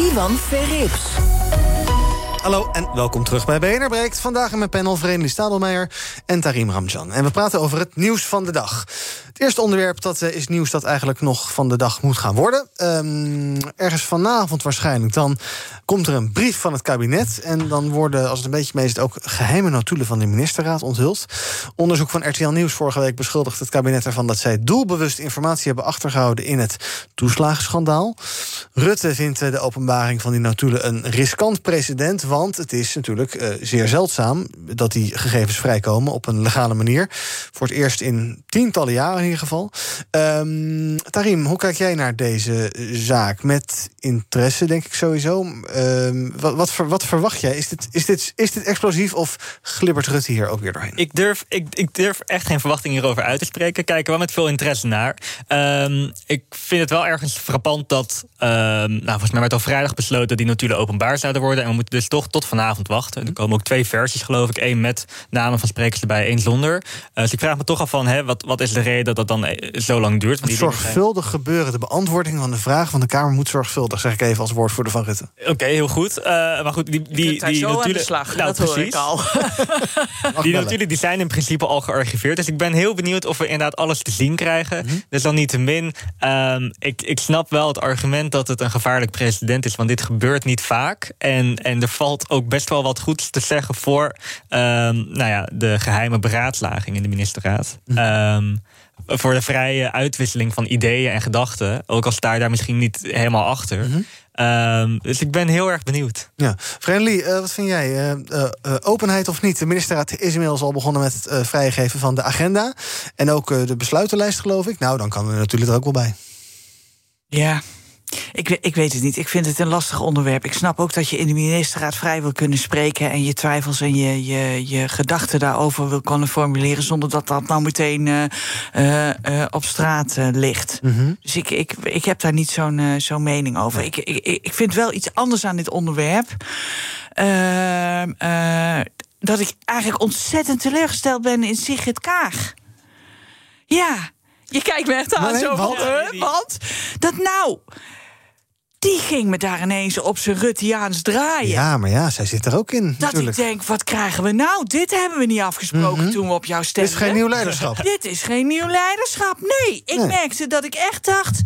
Ivan Verrips. Hallo en welkom terug bij BNR. Vandaag in mijn panel Vreemdelie Stadelmeijer en Tarim Ramjan. En we praten over het nieuws van de dag. Het eerste onderwerp dat, uh, is nieuws dat eigenlijk nog van de dag moet gaan worden. Um, ergens vanavond waarschijnlijk. Dan komt er een brief van het kabinet. En dan worden, als het een beetje mee is, ook geheime notulen van de ministerraad onthuld. Onderzoek van RTL Nieuws vorige week beschuldigt het kabinet ervan dat zij doelbewust informatie hebben achtergehouden in het toeslagenschandaal. Rutte vindt de openbaring van die notulen een riskant precedent. Want het is natuurlijk uh, zeer zeldzaam dat die gegevens vrijkomen op een legale manier. Voor het eerst in tientallen jaren in ieder geval. Um, Tarim, hoe kijk jij naar deze zaak? Met interesse, denk ik sowieso. Um, wat, wat, wat, verwacht jij? Is dit, is, dit, is dit explosief of glibbert Rutte hier ook weer doorheen? Ik durf, ik, ik durf echt geen verwachting hierover uit te spreken. Kijken wel met veel interesse naar. Um, ik vind het wel ergens frappant dat. nou, volgens mij werd al vrijdag besloten dat die notulen openbaar zouden worden. En we moeten dus toch tot vanavond wachten. Er komen ook twee versies, geloof ik. één met namen van sprekers erbij, één zonder. Uh, dus ik vraag me toch af van, hè, wat, wat is de reden dat dat dan eh, zo lang duurt? Zorgvuldig zijn... gebeuren. De beantwoording van de vraag van de Kamer moet zorgvuldig, zeg ik even als woordvoerder van Rutte. Oké, okay, heel goed. Uh, maar goed, die, die, die natuurlijk. Nou, dat precies. hoor ik al. (laughs) die natuurlijk die zijn in principe al gearchiveerd. Dus ik ben heel benieuwd of we inderdaad alles te zien krijgen. Mm -hmm. Dus dan niet te min. Um, ik, ik snap wel het argument dat het een gevaarlijk precedent is. Want dit gebeurt niet vaak. En, en er valt ook best wel wat goeds te zeggen voor um, nou ja, de geheime beraadslaging in de ministerraad. Um, voor de vrije uitwisseling van ideeën en gedachten. Ook al sta je daar misschien niet helemaal achter. Mm -hmm. um, dus ik ben heel erg benieuwd. Ja. Friendly, uh, wat vind jij? Uh, uh, openheid of niet? De ministerraad is inmiddels al begonnen met het vrijgeven van de agenda. En ook de besluitenlijst, geloof ik. Nou, dan kan er natuurlijk er ook wel bij. Ja, ik, ik, weet het niet. Ik vind het een lastig onderwerp. Ik snap ook dat je in de ministerraad vrij wil kunnen spreken en je twijfels en je, je, je gedachten daarover wil kunnen formuleren zonder dat dat nou meteen uh, uh, uh, op straat ligt. Mm -hmm. Dus ik, ik, ik heb daar niet zo'n zo'n mening over. Ik, ik, ik vind wel iets anders aan dit onderwerp. Ehm, dat ik eigenlijk ontzettend teleurgesteld ben in Sigrid Kaag. Ja, je kijkt me echt aan nee, zo want? want dat nou die ging me daar ineens op zijn Ruttiaans draaien. Ja, maar ja, zij zit er ook in. Dat natuurlijk. ik denk, wat krijgen we nou? Dit hebben we niet afgesproken mm -hmm. toen we op jou stemden. Dit is geen nieuw leiderschap. (laughs) Dit is geen nieuw leiderschap. Nee, ik nee. merkte dat ik echt dacht...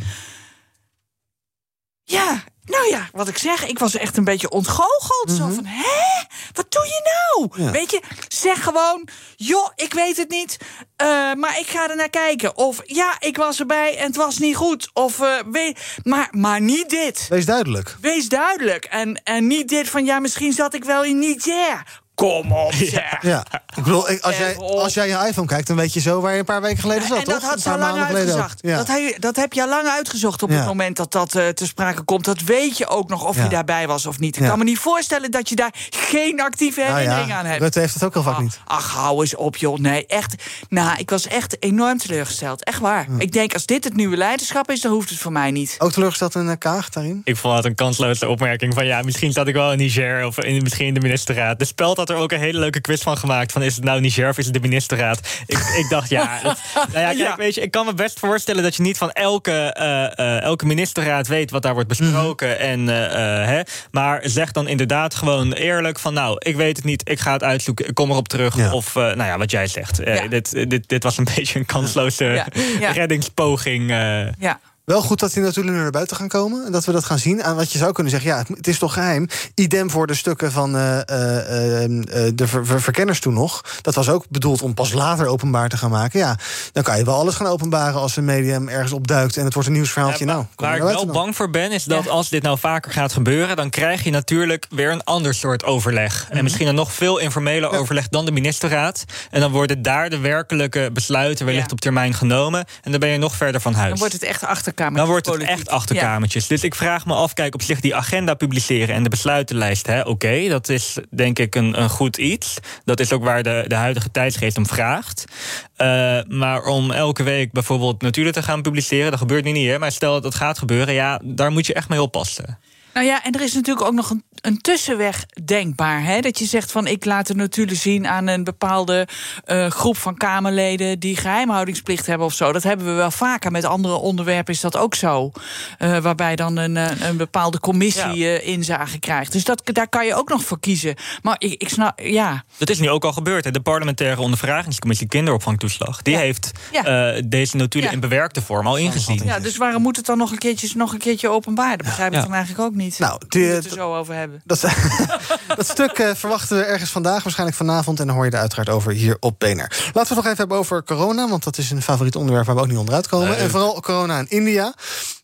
Ja, nou ja, wat ik zeg, ik was echt een beetje ontgoocheld. Mm -hmm. Zo van, hè? Wat doe je nou? Ja. Weet je, zeg gewoon, joh, ik weet het niet, uh, maar ik ga er naar kijken. Of ja, ik was erbij en het was niet goed. Of uh, weet, maar, maar niet dit. Wees duidelijk. Wees duidelijk. En, en niet dit van, ja, misschien zat ik wel in Niger. Kom op, (laughs) zeg. Ja, ik bedoel, als jij, als jij je iPhone kijkt, dan weet je zo waar je een paar weken geleden ja, zat, en toch? dat had ze al lang uitgezocht. Ja. Dat, heb, dat heb je al lang uitgezocht op ja. het moment dat dat uh, te sprake komt. Dat weet je ook nog of je daarbij was of niet. Ik kan me niet voorstellen dat je daar geen actieve herinnering aan hebt. Rutte heeft het ook heel vaak ach, niet. Ach, hou eens op, joh. Nee, echt. Nou, ik was echt enorm teleurgesteld. Echt waar. Ik denk, als dit het nieuwe leiderschap is, dan hoeft het voor mij niet. Ook teleurgesteld in uh, Kaag, daarin? Ik vond het een kansloze opmerking van... ja, misschien zat ik wel in Niger of in, misschien in de ministerraad. De speld had er ook een hele leuke quiz van gemaakt. Van is het nou Niger of is het de ministerraad? Ik, ik dacht, ja, (laughs) dat, nou ja, kijk, ja. weet je, ik kan me best voorstellen dat je niet van elke, uh, uh, elke ministerraad weet wat daar wordt besproken. Mm. En, uh, hè, maar zeg dan inderdaad gewoon eerlijk van, nou, ik weet het niet, ik ga het uitzoeken, ik kom erop terug. Ja. Of, nou ja, wat jij zegt. Dit, dit, dit was een (laughs) beetje een kansloze reddingspoging. ja. Wel goed dat die natuurlijk nu naar buiten gaan komen. En dat we dat gaan zien. En wat je zou kunnen zeggen, ja, het, is toch geheim. Idem voor de stukken van uh, uh, uh, de ver ver verkenners toen nog. Dat was ook bedoeld om pas later openbaar te gaan maken. Ja, dan kan je wel alles gaan openbaren als een medium ergens opduikt... en het wordt een nieuwsverhaaltje. Ja, nou, waar ik wel bang voor ben, is dat ja. als dit nou vaker gaat gebeuren... dan krijg je natuurlijk weer een ander soort overleg. Mm -hmm. En misschien een nog veel informeler ja. overleg dan de ministerraad. En dan worden daar de werkelijke besluiten wellicht op termijn genomen. En dan ben je nog verder van huis. Dan wordt het echt achter Dan wordt het echt achterkamertjes. Dus ik vraag me af, kijk, op zich die agenda publiceren en de besluitenlijst, oké, dat is denk ik een, een goed iets. Dat is ook waar de, de huidige tijdsgeest om vraagt. Uh, maar om elke week bijvoorbeeld natuurlijk te gaan publiceren, dat gebeurt nu niet, hè, maar stel dat dat gaat gebeuren, ja, daar moet je echt mee oppassen. Nou ja, en er is natuurlijk ook nog een, een tussenweg denkbaar. Hè? Dat je zegt van ik laat het natuurlijk zien aan een bepaalde uh, groep van Kamerleden die geheimhoudingsplicht hebben of zo. Dat hebben we wel vaker. Met andere onderwerpen is dat ook zo. Uh, waarbij dan een, een bepaalde commissie ja. uh, inzage krijgt. Dus dat, daar kan je ook nog voor kiezen. Maar ik, ik snap, ja. Dat is nu ook al gebeurd. Hè? De parlementaire ondervragingscommissie kinderopvangtoeslag. Die ja. heeft ja. deze notulen in bewerkte vorm al ingezien. Ja, dus waarom moet het dan nog een keertje, nog een keertje openbaar? Dat begrijp ik dan eigenlijk ook niet. Nou, die, we het er zo over hebben. Dat, (laughs) dat stuk uh, verwachten we ergens vandaag, waarschijnlijk vanavond. En dan hoor je er uiteraard over hier op BNR. Laten we het nog even hebben over corona. Want dat is een favoriet onderwerp waar we ook niet onderuit komen. Nee. En vooral corona in India.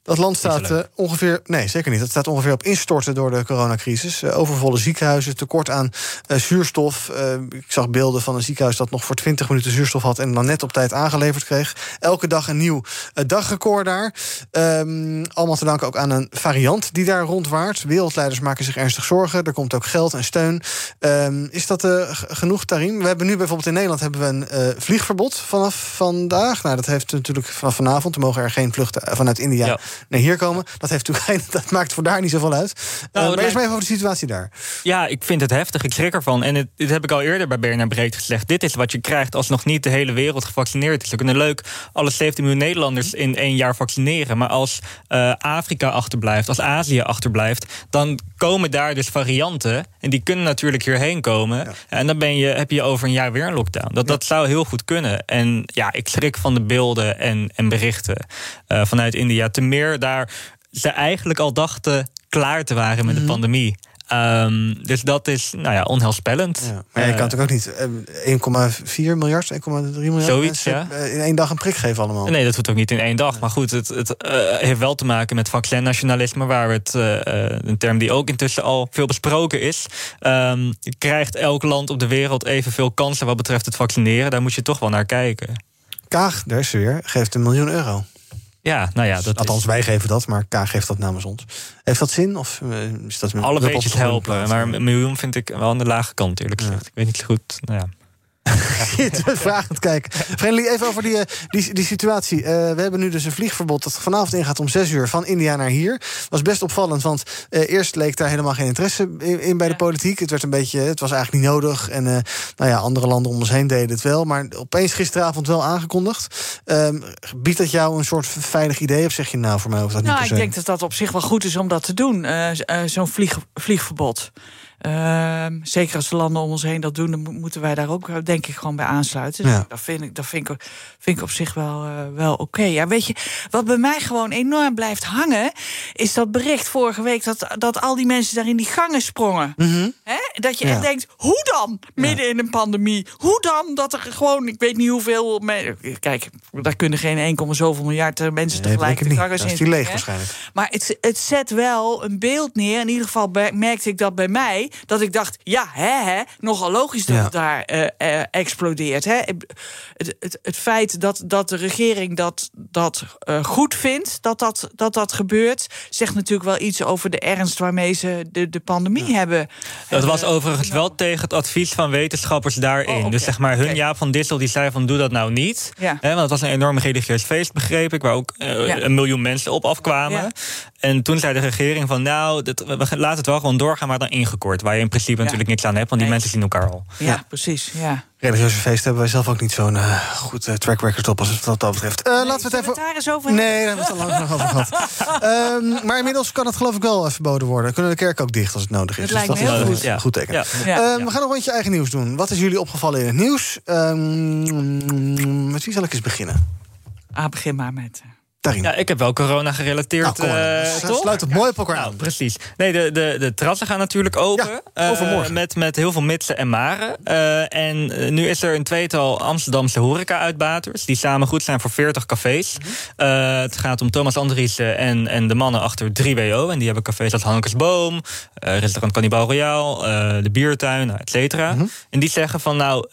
Dat land staat uh, ongeveer. Nee, zeker niet. Het staat ongeveer op instorten door de coronacrisis. Uh, overvolle ziekenhuizen, tekort aan uh, zuurstof. ik zag beelden van een ziekenhuis dat nog voor 20 minuten zuurstof had. en dan net op tijd aangeleverd kreeg. Elke dag een nieuw dagrecord daar. Um, allemaal te danken ook aan een variant die daar rondwaart. Wereldleiders maken zich ernstig zorgen. Er komt ook geld en steun. Um, is dat genoeg, Tarim? We hebben nu bijvoorbeeld in Nederland hebben we een vliegverbod vanaf vandaag. Nou, dat heeft natuurlijk vanaf vanavond. Er mogen er geen vluchten vanuit India. Ja naar hier komen. Dat, heeft natuurlijk, (laughs) dat maakt voor daar niet zoveel uit. Nou, uh, maar eerst maar even over de situatie daar. Ja, ik vind het heftig. Ik schrik ervan. En het, dit heb ik al eerder bij Bernard Breed gezegd. Dit is wat je krijgt als nog niet de hele wereld gevaccineerd is. We kunnen leuk alle 17 miljoen Nederlanders in één jaar vaccineren. Maar als uh, Afrika achterblijft, als Azië achterblijft... dan komen daar dus varianten. En die kunnen natuurlijk hierheen komen. Ja. En dan ben je, heb je over een jaar weer een lockdown. Dat, ja. dat zou heel goed kunnen. En ja, ik schrik van de beelden en, en berichten uh, vanuit India. Te meer daar ze eigenlijk al dachten klaar te waren met mm -hmm. de pandemie. Um, dus dat is nou ja, onheilspellend. Ja, maar je kan uh, natuurlijk ook niet 1,4 miljard, 1,3 miljard zoiets, ja. in één dag een prik geven allemaal. Nee, dat hoeft ook niet in één dag. Maar goed, het, het uh, heeft wel te maken met vaccinnationalisme, waar het, uh, een term die ook intussen al veel besproken is. Um, krijgt elk land op de wereld evenveel kansen wat betreft het vaccineren? Daar moet je toch wel naar kijken. Kaag, daar is ze weer, geeft een miljoen euro. Ja, nou ja, dat Althans, is... wij geven dat, maar K geeft dat namens ons. Heeft dat zin? Of is dat Alle beetjes helpen, maar een miljoen vind ik wel aan de lage kant, eerlijk gezegd. Ja. Ik weet niet goed. Nou ja. (laughs) Vragend kijken. Friendly, even over die, die, die situatie. Uh, we hebben nu dus een vliegverbod dat vanavond ingaat om 6 uur van India naar hier. Was best opvallend, want uh, eerst leek daar helemaal geen interesse in, in bij de politiek. Het werd een beetje, het was eigenlijk niet nodig. En uh, nou ja, andere landen om ons heen deden het wel. Maar opeens gisteravond wel aangekondigd. biedt dat jou een soort veilig idee? Of zeg je nou voor mij of dat nou, niet ik denk dat dat op zich wel goed is om dat te doen. Zo'n vlieg, vliegverbod. Uh, zeker als de landen om ons heen dat doen, dan moeten wij daar ook, denk ik, gewoon bij aansluiten. Dus ja. dat vind ik, dat vind ik, vind ik op zich wel, uh, wel oké. Okay. Ja, weet je, wat bij mij gewoon enorm blijft hangen, is dat bericht vorige week dat, dat al die mensen daar in die gangen sprongen. Mm -hmm. Hè? Dat je ja. echt denkt, hoe dan? Midden ja. in een pandemie. Hoe dan dat er gewoon, ik weet niet hoeveel. Kijk, daar kunnen geen 1, zoveel miljard mensen nee, tegelijk de gangen in. Dat is die leeg waarschijnlijk. Maar het, het zet wel een beeld neer. In ieder geval merkte ik dat bij mij dat ik dacht, ja, hè, hè, nogal logisch dat ja. het daar uh, uh, explodeert. Hè. Het, het, het, feit dat, dat de regering dat, dat uh, goed vindt, dat dat, dat dat gebeurt, zegt natuurlijk wel iets over de ernst waarmee ze de, de pandemie ja. hebben. Dat was overigens wel tegen het advies van wetenschappers daarin. Oh, okay. Dus zeg maar, hun okay. Jaap van Dissel die zei van doe dat nou niet. Ja. Hè, want het was een enorm religieus feest, begreep ik, waar ook een miljoen mensen op afkwamen. En toen zei de regering van nou, dat, we laten het wel gewoon doorgaan, maar dan ingekort. Waar je in principe ja. natuurlijk niks aan hebt, want die nee. mensen zien elkaar al. Ja, ja. precies. Ja. Religieuze feesten hebben wij zelf ook niet zo'n uh, goed uh, track record op als het wat dat betreft. Uh, nee, laten we het even. Het daar eens over nee, daar hebben we het al lang nog (laughs) over gehad. um, maar inmiddels kan het geloof ik wel verboden worden. Kunnen de kerk ook dicht als het nodig is. Dat dus lijkt dat me heel is goed. goed teken. Ja. Ja. Um, we gaan nog een rondje eigen nieuws doen. Wat is jullie opgevallen in het nieuws? Um, met wie zal ik eens beginnen? Ah, begin maar met. Daarin. Ja, ik heb wel corona gerelateerd. Nou, uh, toch? Sluit het mooi op elkaar nou, aan. Precies. Nee, de, de, de terrassen gaan natuurlijk open. Ja, overmorgen. Uh, met, met heel veel mitsen en maren. Uh, en nu is er een tweetal Amsterdamse horeca-uitbaters... die samen goed zijn voor 40 cafés. -hmm. het gaat om Thomas Andriessen en, en de mannen achter 3WO. En die hebben cafés als Hankersboom, restaurant Cannibal Royal... de Biertuin, nou, et cetera. -hmm. En die zeggen van nou,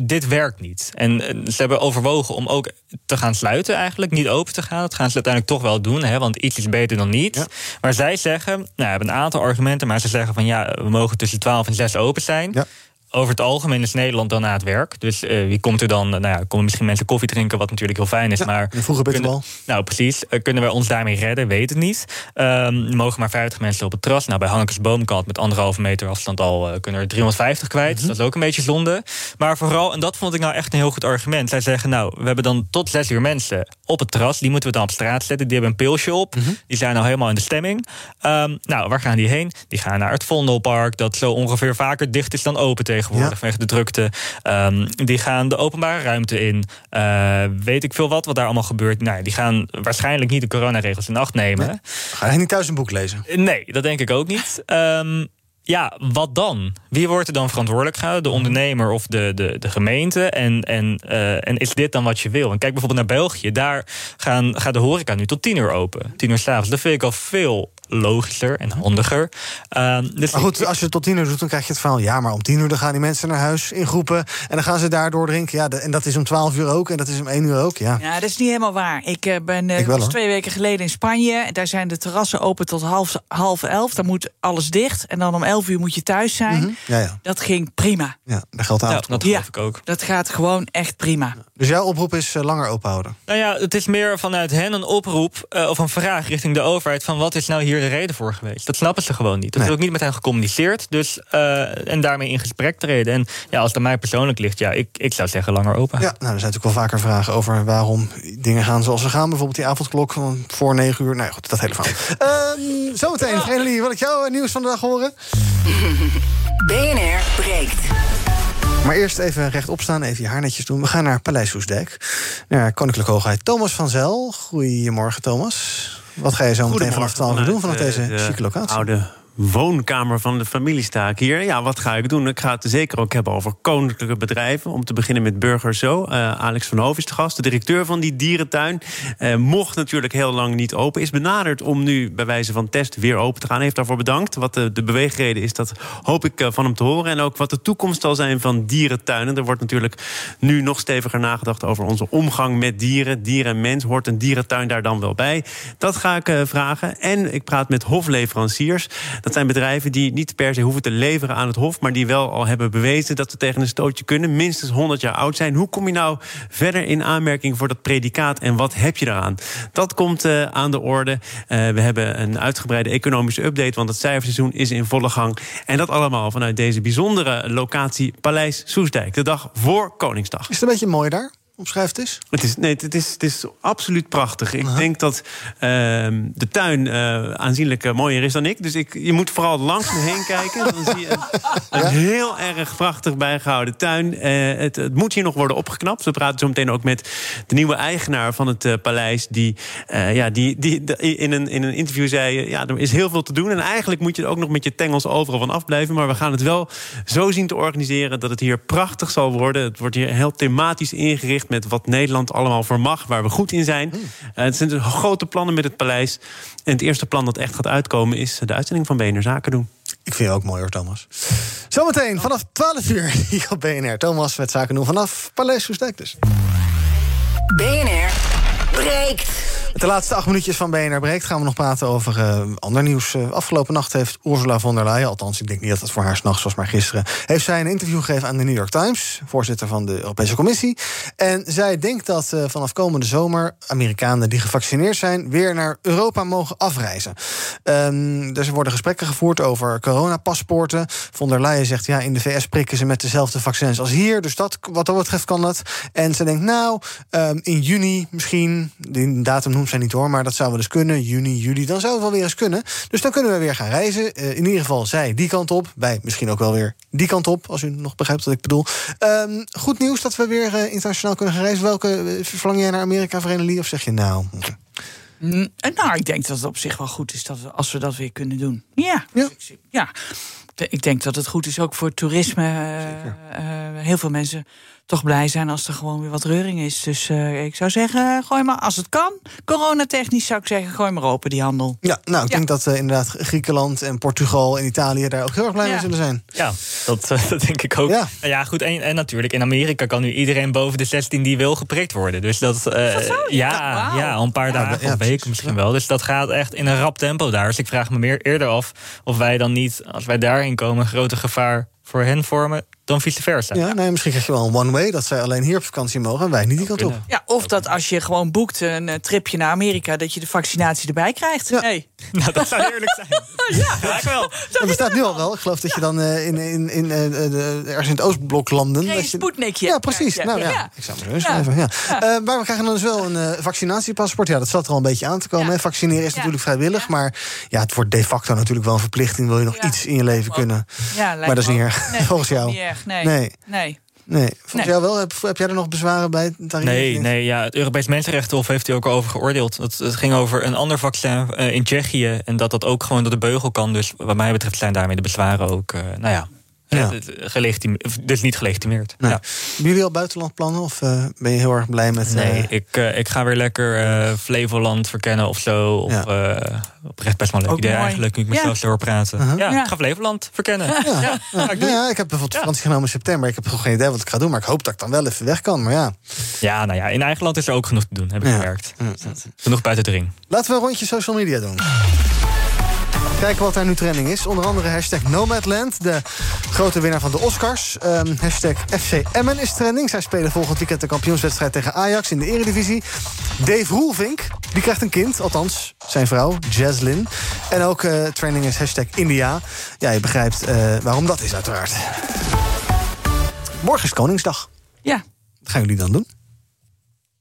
dit werkt niet. En ze hebben overwogen om ook te gaan sluiten eigenlijk. Niet open te gaan. Dat gaan ze uiteindelijk toch wel doen, hè, want iets is beter dan niet. Maar zij zeggen, nou, hebben een aantal argumenten, maar ze zeggen van ja, we mogen tussen 12 en 6 open zijn. Ja over het algemeen is Nederland dan na het werk. Dus uh, wie komt er dan? Nou ja, komen misschien mensen koffie drinken, wat natuurlijk heel fijn is. Ja, maar vroeger kunnen, wel. Nou, precies. Uh, kunnen we ons daarmee redden? Weet het niet. Um, mogen maar 50 mensen op het terras. Nou, bij Hannekes Boomkant met anderhalve meter afstand al uh, kunnen er 350 kwijt. Mm -hmm. Dat is ook een beetje zonde. Maar vooral, en dat vond ik nou echt een heel goed argument. Zij zeggen, nou, we hebben dan tot zes uur mensen op het terras. Die moeten we dan op straat zetten. Die hebben een pilsje op. Mm -hmm. Die zijn al helemaal in de stemming. Um, nou, waar gaan die heen? Die gaan naar het Vondelpark. Dat zo ongeveer vaker dicht is dan open tegenwoordig. Ja. Vanwege de druk Um, die gaan de openbare ruimte in. Uh, weet ik veel wat, wat daar allemaal gebeurt. Nou, die gaan waarschijnlijk niet de coronaregels in acht nemen. Nee. Ga niet thuis een boek lezen? Nee, dat denk ik ook niet. Um, ja, wat dan? Wie wordt er dan verantwoordelijk gehouden? De ondernemer of de, de, de gemeente? En, en, uh, en is dit dan wat je wil? En kijk bijvoorbeeld naar België. Daar gaan, gaat de horeca nu tot tien uur open. Tien uur s'avonds. Dat vind ik al veel logischer en handiger. Uh, dus maar goed, als je het tot tien uur doet, dan krijg je het verhaal... ja, maar om tien uur dan gaan die mensen naar huis in groepen... en dan gaan ze daardoor drinken. Ja, en dat is om twaalf uur ook en dat is om één uur ook, ja. Ja, dat is niet helemaal waar. Ik uh, ben uh, ik wel, was twee weken geleden in Spanje. En daar zijn de terrassen open tot half, half elf. Dan moet alles dicht. En dan om elf uur moet je thuis zijn. Mm -hmm. ja, ja. Dat ging prima. Ja, dat geldt ja, dat geloof ik ook. Dat gaat gewoon echt prima. Dus jouw oproep is uh, langer open houden? Nou ja, het is meer vanuit hen een oproep uh, of een vraag richting de overheid... van wat is nou hier de reden voor geweest? Dat snappen ze gewoon niet. Dat nee. is ook niet met hen gecommuniceerd. Dus, uh, en daarmee in gesprek treden. En ja, als het aan mij persoonlijk ligt, ja, ik, ik zou zeggen langer open. Ja, nou, er zijn natuurlijk wel vaker vragen over waarom dingen gaan zoals ze gaan. Bijvoorbeeld die avondklok van voor negen uur. Nou ja, goed, dat hele verhaal. uh, (laughs) zometeen, Vredelie, wil ik jouw nieuws van de dag horen? (laughs) BNR breekt. Maar eerst even rechtop staan, even je haar netjes doen. We gaan naar Paleis Soesdijk. Naar Koninklijke Hoogheid Thomas van Zel. Goedemorgen, Thomas. Wat ga je zo meteen vanaf 12 uur doen vanaf deze de chique locatie? Oude woonkamer van de familie sta ik hier. Ja, wat ga ik doen? Ik ga het zeker ook hebben over koninklijke bedrijven. Om te beginnen met Burger Zo. Uh, Alex van Hoof is de gast, de directeur van die dierentuin. Uh, mocht natuurlijk heel lang niet open. Is benaderd om nu bij wijze van test weer open te gaan. Heeft daarvoor bedankt. Wat de, de beweegreden is, dat hoop ik uh, van hem te horen. En ook wat de toekomst zal zijn van dierentuinen. Er wordt natuurlijk nu nog steviger nagedacht over onze omgang met dieren. Dier en mens. Hoort een dierentuin daar dan wel bij? Dat ga ik vragen. En ik praat met hofleveranciers. Dat zijn bedrijven die niet per se hoeven te leveren aan het Hof, maar die wel al hebben bewezen dat ze tegen een stootje kunnen, minstens 100 jaar oud zijn. Hoe kom je nou verder in aanmerking voor dat predicaat en wat heb je daaraan? Dat komt uh, aan de orde. Uh, we hebben een uitgebreide economische update, want het cijferseizoen is in volle gang. En dat allemaal vanuit deze bijzondere locatie Paleis Soesdijk, de dag voor Koningsdag. Is het een beetje mooi daar? Omschrijft is? Het is, nee, het is, het is absoluut prachtig. Ik denk dat uh, de tuin uh, aanzienlijk uh, mooier is dan ik. Dus ik, je moet vooral langs me heen kijken. Dan zie je een, een heel erg prachtig bijgehouden tuin. Het, het, moet hier nog worden opgeknapt. We praten zo meteen ook met de nieuwe eigenaar van het paleis. Die, ja, die, die, die, in, een, in een interview zei... ja, er is heel veel te doen. En eigenlijk moet je ook nog met je tengels overal van afblijven. Maar we gaan het wel zo zien te organiseren... dat het hier prachtig zal worden. Het wordt hier heel thematisch ingericht met wat Nederland allemaal voor mag, waar we goed in zijn. Uh, het zijn grote plannen met het paleis. En het eerste plan dat echt gaat uitkomen is de uitzending van BNR Zaken doen. Ik vind je ook mooi hoor, Thomas. Zometeen vanaf 12 uur (laughs) hier op BNR. Thomas met Zaken doen vanaf Paleis Soestdijk dus. BNR breekt. De laatste acht minuutjes van BNR Breekt gaan we nog praten over uh, ander nieuws. Uh, afgelopen nacht heeft Ursula von der Leyen, althans ik denk niet dat het voor haar s'nachts was, maar gisteren, heeft zij een interview gegeven aan de New York Times, voorzitter van de Europese Commissie. En zij denkt dat uh, vanaf komende zomer Amerikanen die gevaccineerd zijn weer naar Europa mogen afreizen. Um, dus er worden gesprekken gevoerd over coronapaspoorten. Von der Leyen zegt ja, in de VS prikken ze met dezelfde vaccins als hier, dus dat, wat dat betreft kan dat. En ze denkt nou, um, in juni misschien, die datum noemt zij niet hoor, maar dat zou wel eens kunnen. Juni, juli, dan zou het wel weer eens kunnen. Dus dan kunnen we weer gaan reizen. Uh, in ieder geval zij die kant op. Wij misschien ook wel weer die kant op, als u nog begrijpt wat ik bedoel. Um, goed nieuws dat we weer uh, internationaal kunnen gaan reizen. Welke uh, verlang jij naar Amerika, Verenigde Of zeg je nou... Mm, nou, ik denk dat het op zich wel goed is dat we, als we dat weer kunnen doen. Ja. Ja. ja. Ik denk dat het goed is ook voor toerisme. Uh, heel veel mensen toch blij zijn als er gewoon weer wat reuring is. Dus uh, ik zou zeggen, gooi maar, als het kan, coronatechnisch zou ik zeggen, gooi maar open die handel. Ja, nou, ik ja. denk dat uh, inderdaad Griekenland en Portugal en Italië daar ook heel erg blij ja. mee zullen zijn. Ja, dat, uh, (laughs) dat denk ik ook. Ja, nou ja goed, en, en, natuurlijk, in Amerika kan nu iedereen boven de 16 die wil geprikt worden. Dus dat, dat ja, wow. ja, al een paar dagen of weken misschien wel. Dus dat gaat echt in een rap tempo daar. Dus ik vraag me meer eerder af of wij dan niet, als wij daarin komen, een groter gevaar voor hen vormen dan vice versa. Ja, nee, misschien krijg je wel een one-way... dat zij alleen hier op vakantie mogen en wij niet die kant op. Ja, of dat als je gewoon boekt een uh, tripje naar Amerika... dat je de vaccinatie erbij krijgt. Ja. Nee. (laughs) Nou, dat zou heerlijk zijn. ja, ja, wel. Dat bestaat nu al wel. Ik geloof dat je dan uh, in, in, in, uh, ergens in het Oostblok landen... Geen Sputnikje. Ja, precies. Nou ja, ja. ik zou me zo schrijven. Ja. Ja. maar we krijgen dan dus wel een vaccinatiepaspoort. Ja, dat zat er al een beetje aan te komen. Hè. Vaccineren is natuurlijk vrijwillig. Maar ja, het wordt de facto natuurlijk wel een verplichting. Wil je nog iets in je leven kunnen. Ja, maar dat is niet erg, volgens jou. Nee. nee. Nee. Nee, volgens nee. jou wel? Heb, heb, jij er nog bezwaren bij? Nee, nee ja, het Europees Mensenrechtenhof heeft hier ook over geoordeeld. Het, het ging over een ander vaccin uh, in Tsjechië. En dat dat ook gewoon door de beugel kan. Dus wat mij betreft zijn daarmee de bezwaren ook, uh, nou ja, ja. dus niet gelegitimeerd. Nee. Ja. Hebben jullie al buitenlandplannen of uh, ben je heel erg blij met... Nee, uh, ik, uh, ik ga weer lekker Flevoland verkennen of zo. Of, ja. oprecht best wel een leuk idee mooi. eigenlijk, nu ik mezelf ja. zo praten. -huh. Ja, ik ga Flevoland verkennen. Ja, ja. ik, ja, ik heb bijvoorbeeld vakantie genomen in september. Ik heb gewoon geen idee wat ik ga doen, maar ik hoop dat ik dan wel even weg kan. Maar ja. Ja, nou ja, in eigen land is er ook genoeg te doen, heb ik gemerkt. Genoeg buiten de ring. Laten we een rondje social media doen. Kijken wat daar nu trending is. Onder andere hashtag Nomadland, de grote winnaar van de Oscars. Um, hashtag FC Emmen is trending. Zij spelen volgend weekend de kampioenswedstrijd tegen Ajax in de Eredivisie. Dave Roelvink, die krijgt een kind. Althans, zijn vrouw, Jaslyn. En ook uh, trending is hashtag India. Ja, je begrijpt uh, waarom dat is uiteraard. Morgen is Koningsdag. Ja. Wat gaan jullie dan doen?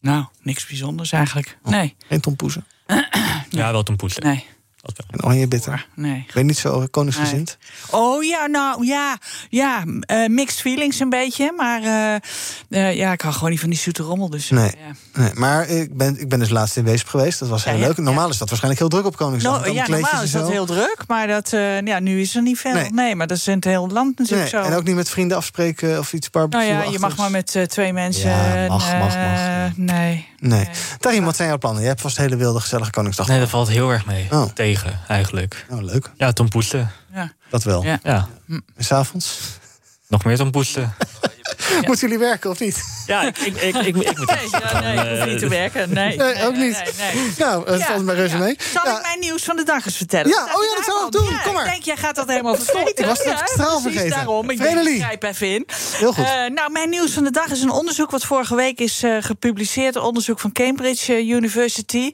Nou, niks bijzonders eigenlijk. Oh, nee. Geen tompoezen? (clears throat) ja, wel tompoesen. Nee. En oranje bitter? Nee. Ben je niet zo koningsgezind? Nee. Oh ja, nou ja, ja uh, mixed feelings een beetje. Maar uh, uh, ja, ik hou gewoon niet van die zoete rommel. Dus, nee. Ja. nee. Maar ik ben, ik ben dus laatst in Weesp geweest. Dat was heel ja, leuk. Normaal is dat waarschijnlijk heel druk op Koningsdag. No, ja, normaal is dat heel druk. Maar dat, ja, nu is er niet veel. Nee, nee maar dat is in het hele land natuurlijk nee. zo. En ook niet met vrienden afspreken of iets barbecue Nou ja, je mag maar met twee mensen. Ja, mag, mag, mag. Nee. Nee. Tarim, wat zijn jouw plannen? Je hebt vast hele wilde, gezellige Koningsdag. Nee, dat valt heel erg mee. Oh. Tegen, eigenlijk. Oh, leuk. Ja, Tom Poesten. Ja. Dat wel. Ja. ja. En s'avonds? Nog meer Tom Poesten. Ja. (laughs) Moeten jullie werken of niet? Ja, ik, ik, ik, ik, ik moet nee, hoef niet te werken. Nee, nee ook niet. Nou, dat ja, valt maar reuze mee. Zal ik mijn nieuws van de dag eens vertellen? Ja, oh ja, dat zou ik doen. Kom maar. Ik denk, jij gaat dat helemaal vergeten. Ik was het straal vergeten. daarom. Ik grijp even in. Heel goed. Uh, nou, mijn nieuws van de dag is een onderzoek wat vorige week is uh, gepubliceerd. Een onderzoek van Cambridge University. Uh,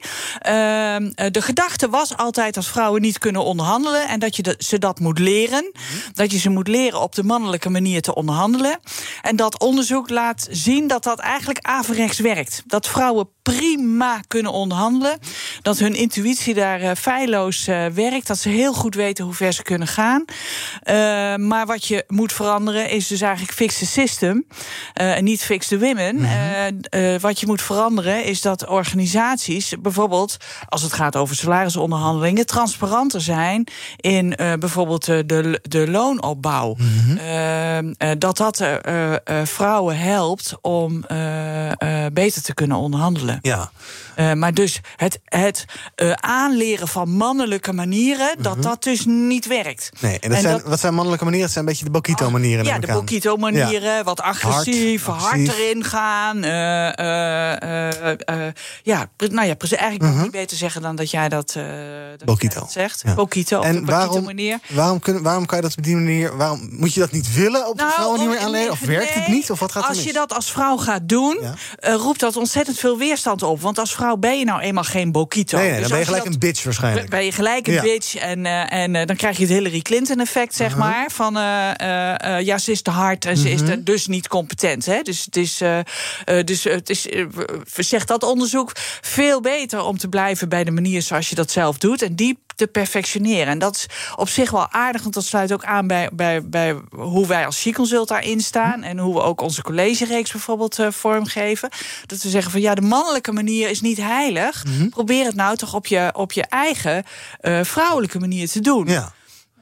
de gedachte was altijd dat vrouwen niet kunnen onderhandelen. En dat je ze dat moet leren. -hmm. Dat je ze moet leren op de mannelijke manier te onderhandelen. En dat onderzoek laat zien dat dat eigenlijk averechts werkt. Dat vrouwen prima kunnen onderhandelen. Dat hun intuïtie daar uh, feilloos uh, werkt. Dat ze heel goed weten hoe ver ze kunnen gaan. Uh, maar wat je moet veranderen is dus eigenlijk fix the system. en niet fix the women. Mm -hmm. wat je moet veranderen is dat organisaties bijvoorbeeld... als het gaat over salarisonderhandelingen... transparanter zijn in bijvoorbeeld de, de loonopbouw. Mm -hmm. dat dat vrouwen helpt om beter te kunnen onderhandelen. Ja. Uh, maar dus het, het uh, aanleren van mannelijke manieren, mm -hmm. dat dat dus niet werkt. Nee, en, dat en zijn, dat, wat zijn mannelijke manieren? Dat zijn een beetje de Bokito-manieren. Ja, de Bokito-manieren. Ja. Wat agressief, hard, hard erin gaan. Uh, ja, nou ja, eigenlijk mm -hmm. niet beter zeggen dan dat jij dat, dat, Bokito. dat zegt. Ja. Bokito, en waarom, manier. Waarom, kun, waarom kan je dat op die manier... Waarom, moet je dat niet willen op de nou, vrouwen niet meer aanleren? Of werkt nee, het niet? Of wat gaat er Als je dat als vrouw gaat doen, ja. roept dat ontzettend veel weerstand op. Want als vrouw ben je nou eenmaal geen Bokito. Nee, nee dus dan ben je gelijk dat, een bitch waarschijnlijk. Ben je gelijk een ja. bitch. En, uh, en uh, dan krijg je het Hillary Clinton effect, zeg uh -huh. maar. Van uh, ja, ze is te hard en -huh. ze is te, dus niet competent. Hè? Dus het is, dus, het is zegt dat onderzoek, veel beter om te blijven bij de manier zoals je dat zelf doet. En die te perfectioneren. En dat is op zich wel aardig, want dat sluit ook aan bij, bij, bij hoe wij als Chiconsult daarin staan. En hoe we ook onze collegereeks bijvoorbeeld uh, vormgeven. Dat we zeggen van ja, de mannelijke manier is niet heilig. Mm -hmm. Probeer het nou toch op je, op je eigen uh, vrouwelijke manier te doen. Ja.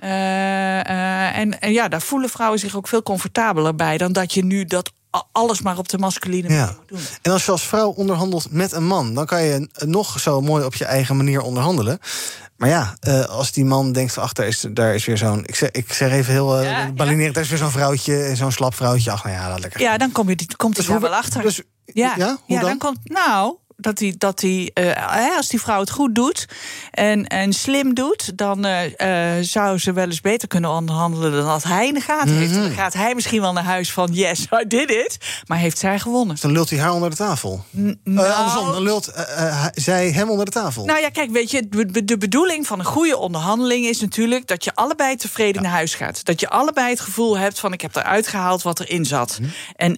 Uh, uh, en, en, ja, daar voelen vrouwen zich ook veel comfortabeler bij dan dat je nu dat alles maar op de masculine manier doen. En als je als vrouw onderhandelt met een man, dan kan je nog zo mooi op je eigen manier onderhandelen. Maar ja, uh, als die man denkt van ach, daar is, daar is weer zo'n. Ik zeg, ik zeg even heel uh, ja, balinerend, ja. daar is weer zo'n vrouwtje, zo'n slap vrouwtje. Ach, nou ja, dat lekker. Ja, dan kom je, komt dus er wel achter. Dus, ja, ja, hoe ja dan? dan komt. Nou, dat die, dat die uh, als die vrouw het goed doet en, en slim doet, dan uh, uh, zou ze wel eens beter kunnen onderhandelen dan als hij in de gaten heeft. Mhm. Dan gaat hij misschien wel naar huis van yes, I did it, maar heeft zij gewonnen. Dus dan lult hij haar onder de tafel. N nou, andersom, dan lult zij hem onder de tafel. Nou ja, kijk, weet je, de bedoeling van een goede onderhandeling is natuurlijk dat je allebei tevreden ja. naar huis gaat. Dat je allebei het gevoel hebt van ik heb eruit gehaald wat erin zat. Mhm. En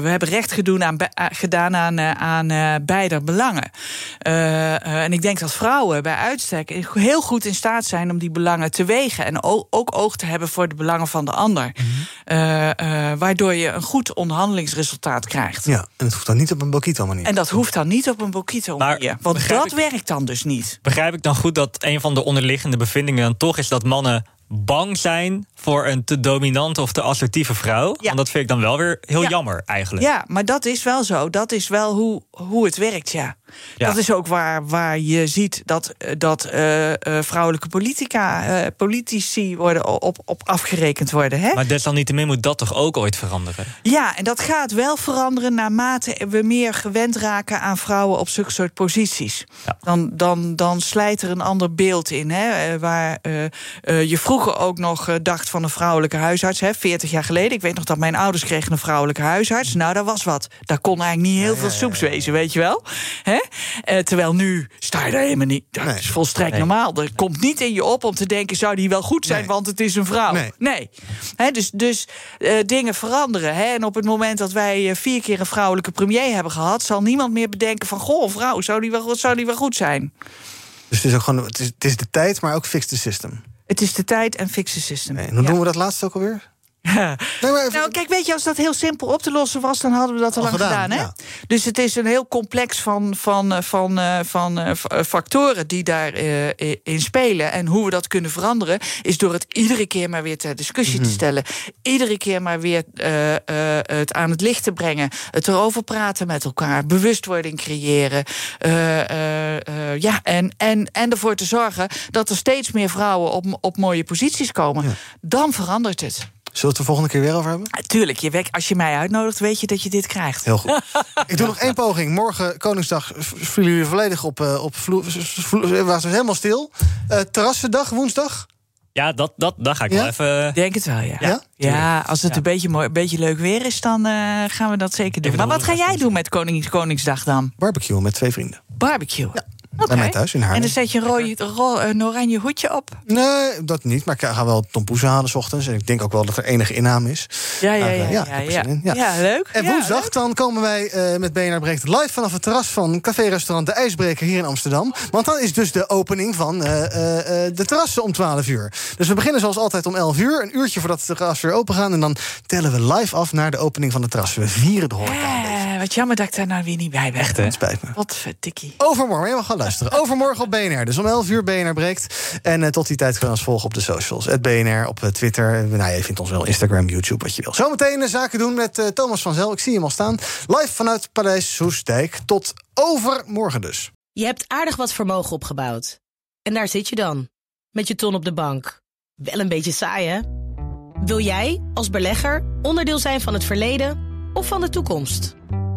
we hebben recht gedaan aan, gedaan aan, aan uh, beide belangen. Uh, uh, en ik denk dat vrouwen bij uitstek heel goed in staat zijn om die belangen te wegen. En ook oog te hebben voor de belangen van de ander. Mm -hmm. waardoor je een goed onderhandelingsresultaat krijgt. Ja, en het hoeft dan niet op een Bokito manier. En dat hoeft dan niet op een Bokito manier. Want dat ik, werkt dan dus niet. Begrijp ik dan goed dat een van de onderliggende bevindingen dan toch is dat mannen bang zijn voor een te dominante of te assertieve vrouw. Ja. En dat vind ik dan wel weer heel Ja. jammer eigenlijk. Ja, maar dat is wel zo. Dat is wel hoe, hoe het werkt, ja. Ja. Dat is ook waar, waar je ziet dat, eh, dat eh, eh, vrouwelijke politica, politici worden op, op afgerekend worden. Hè? Maar desalniettemin moet dat toch ook ooit veranderen? Ja, en dat gaat wel veranderen naarmate we meer gewend raken aan vrouwen op zulke soort posities. Dan, dan, dan slijt er een ander beeld in. Hè, waar je vroeger ook nog dacht van een vrouwelijke huisarts. Hè, 40 jaar geleden. Ik weet nog dat mijn ouders kregen een vrouwelijke huisarts. Nou, dat was wat. Daar kon eigenlijk niet heel veel soeps wezen, weet je wel. Hè? Eh, terwijl nu sta je er helemaal niet. Dat is volstrekt Nee. normaal. Er komt niet in je op om te denken: zou die wel goed zijn, Nee. want het is een vrouw. Nee. Hè, dus dus eh, dingen veranderen. Hè? En op het moment dat wij eh, vier keer een vrouwelijke premier hebben gehad, zal niemand meer bedenken: van goh, vrouw, zou die wel, zou die wel goed zijn? Dus het is ook gewoon, het is, het is de tijd, maar ook fix the system. Het is de tijd en fix the system. En hoe doen we dat laatst ook alweer? Nou, kijk, weet je, als dat heel simpel op te lossen was, dan hadden we dat al Al lang gedaan, gedaan. hè? ja. Dus het is een heel complex van, van, eh, van, eh, van eh, factoren die daarin in spelen. En hoe we dat kunnen veranderen, is door het iedere keer maar weer ter discussie Mhm. te stellen. Iedere keer maar weer het aan het licht te brengen. Het erover praten met elkaar. Bewustwording creëren. Ja, en, en, en ervoor te zorgen dat er steeds meer vrouwen op, op mooie posities komen. Dan verandert het. Zullen we het de volgende keer weer over hebben? Tuurlijk, je wek, als je mij uitnodigt, weet je dat je dit krijgt. Heel goed. (laughs) Ik doe nog één poging. Morgen, Koningsdag, v- vielen jullie volledig op, eh, op vloer. was het helemaal stil. Eh terrassendag, woensdag. Ja, dat, dat, dat ga ik Ja? wel even... Ik denk het wel, ja. Ja? Ja, als het Ja. een, beetje mooi, een beetje leuk weer is, dan eh, gaan we dat zeker doen. Even Maar wat ga jij doen met Konings, Koningsdag dan? Barbecue met twee vrienden. Barbecue. Bij mij thuis in En Haarlem. dan zet je een, rooi, ro- een oranje hoedje op. Nee, dat niet. Maar ik ga wel tompoezen halen s ochtends. En ik denk ook wel dat er enige inname is. Ja, ja, Maar, ja. eh, ja, ja, ja. Ja. leuk. En Ja, woensdag leuk. dan komen wij eh, met BNR Breekt live vanaf het terras van café-restaurant De IJsbreker hier in Amsterdam. Want dan is dus de opening van eh, eh, eh, de terrassen om 12 uur. Dus we beginnen zoals altijd om 11 uur. Een uurtje voordat de terrassen weer open gaan. En dan tellen we live af naar de opening van de terrassen. We vieren de horeca. Eh, wat jammer dat ik daar nou weer niet bij ben. Echt, hè? Spijt me. Wat verdikkie. Overmorgen, je mag gaan Overmorgen op BNR. Dus om 11 uur BNR breekt. En eh, tot die tijd kun je ons volgen op de socials. Het BNR op eh, Twitter. Eh, Nou, je vindt ons wel Instagram, YouTube, wat je wil. Zometeen zaken doen met Thomas van Zel. Ik zie hem al staan. Live vanuit Paleis Soestdijk. Tot overmorgen dus. Je hebt aardig wat vermogen opgebouwd. En daar zit je dan, met je ton op de bank. Wel een beetje saai, hè? Wil jij, als belegger, onderdeel zijn van het verleden of van de toekomst?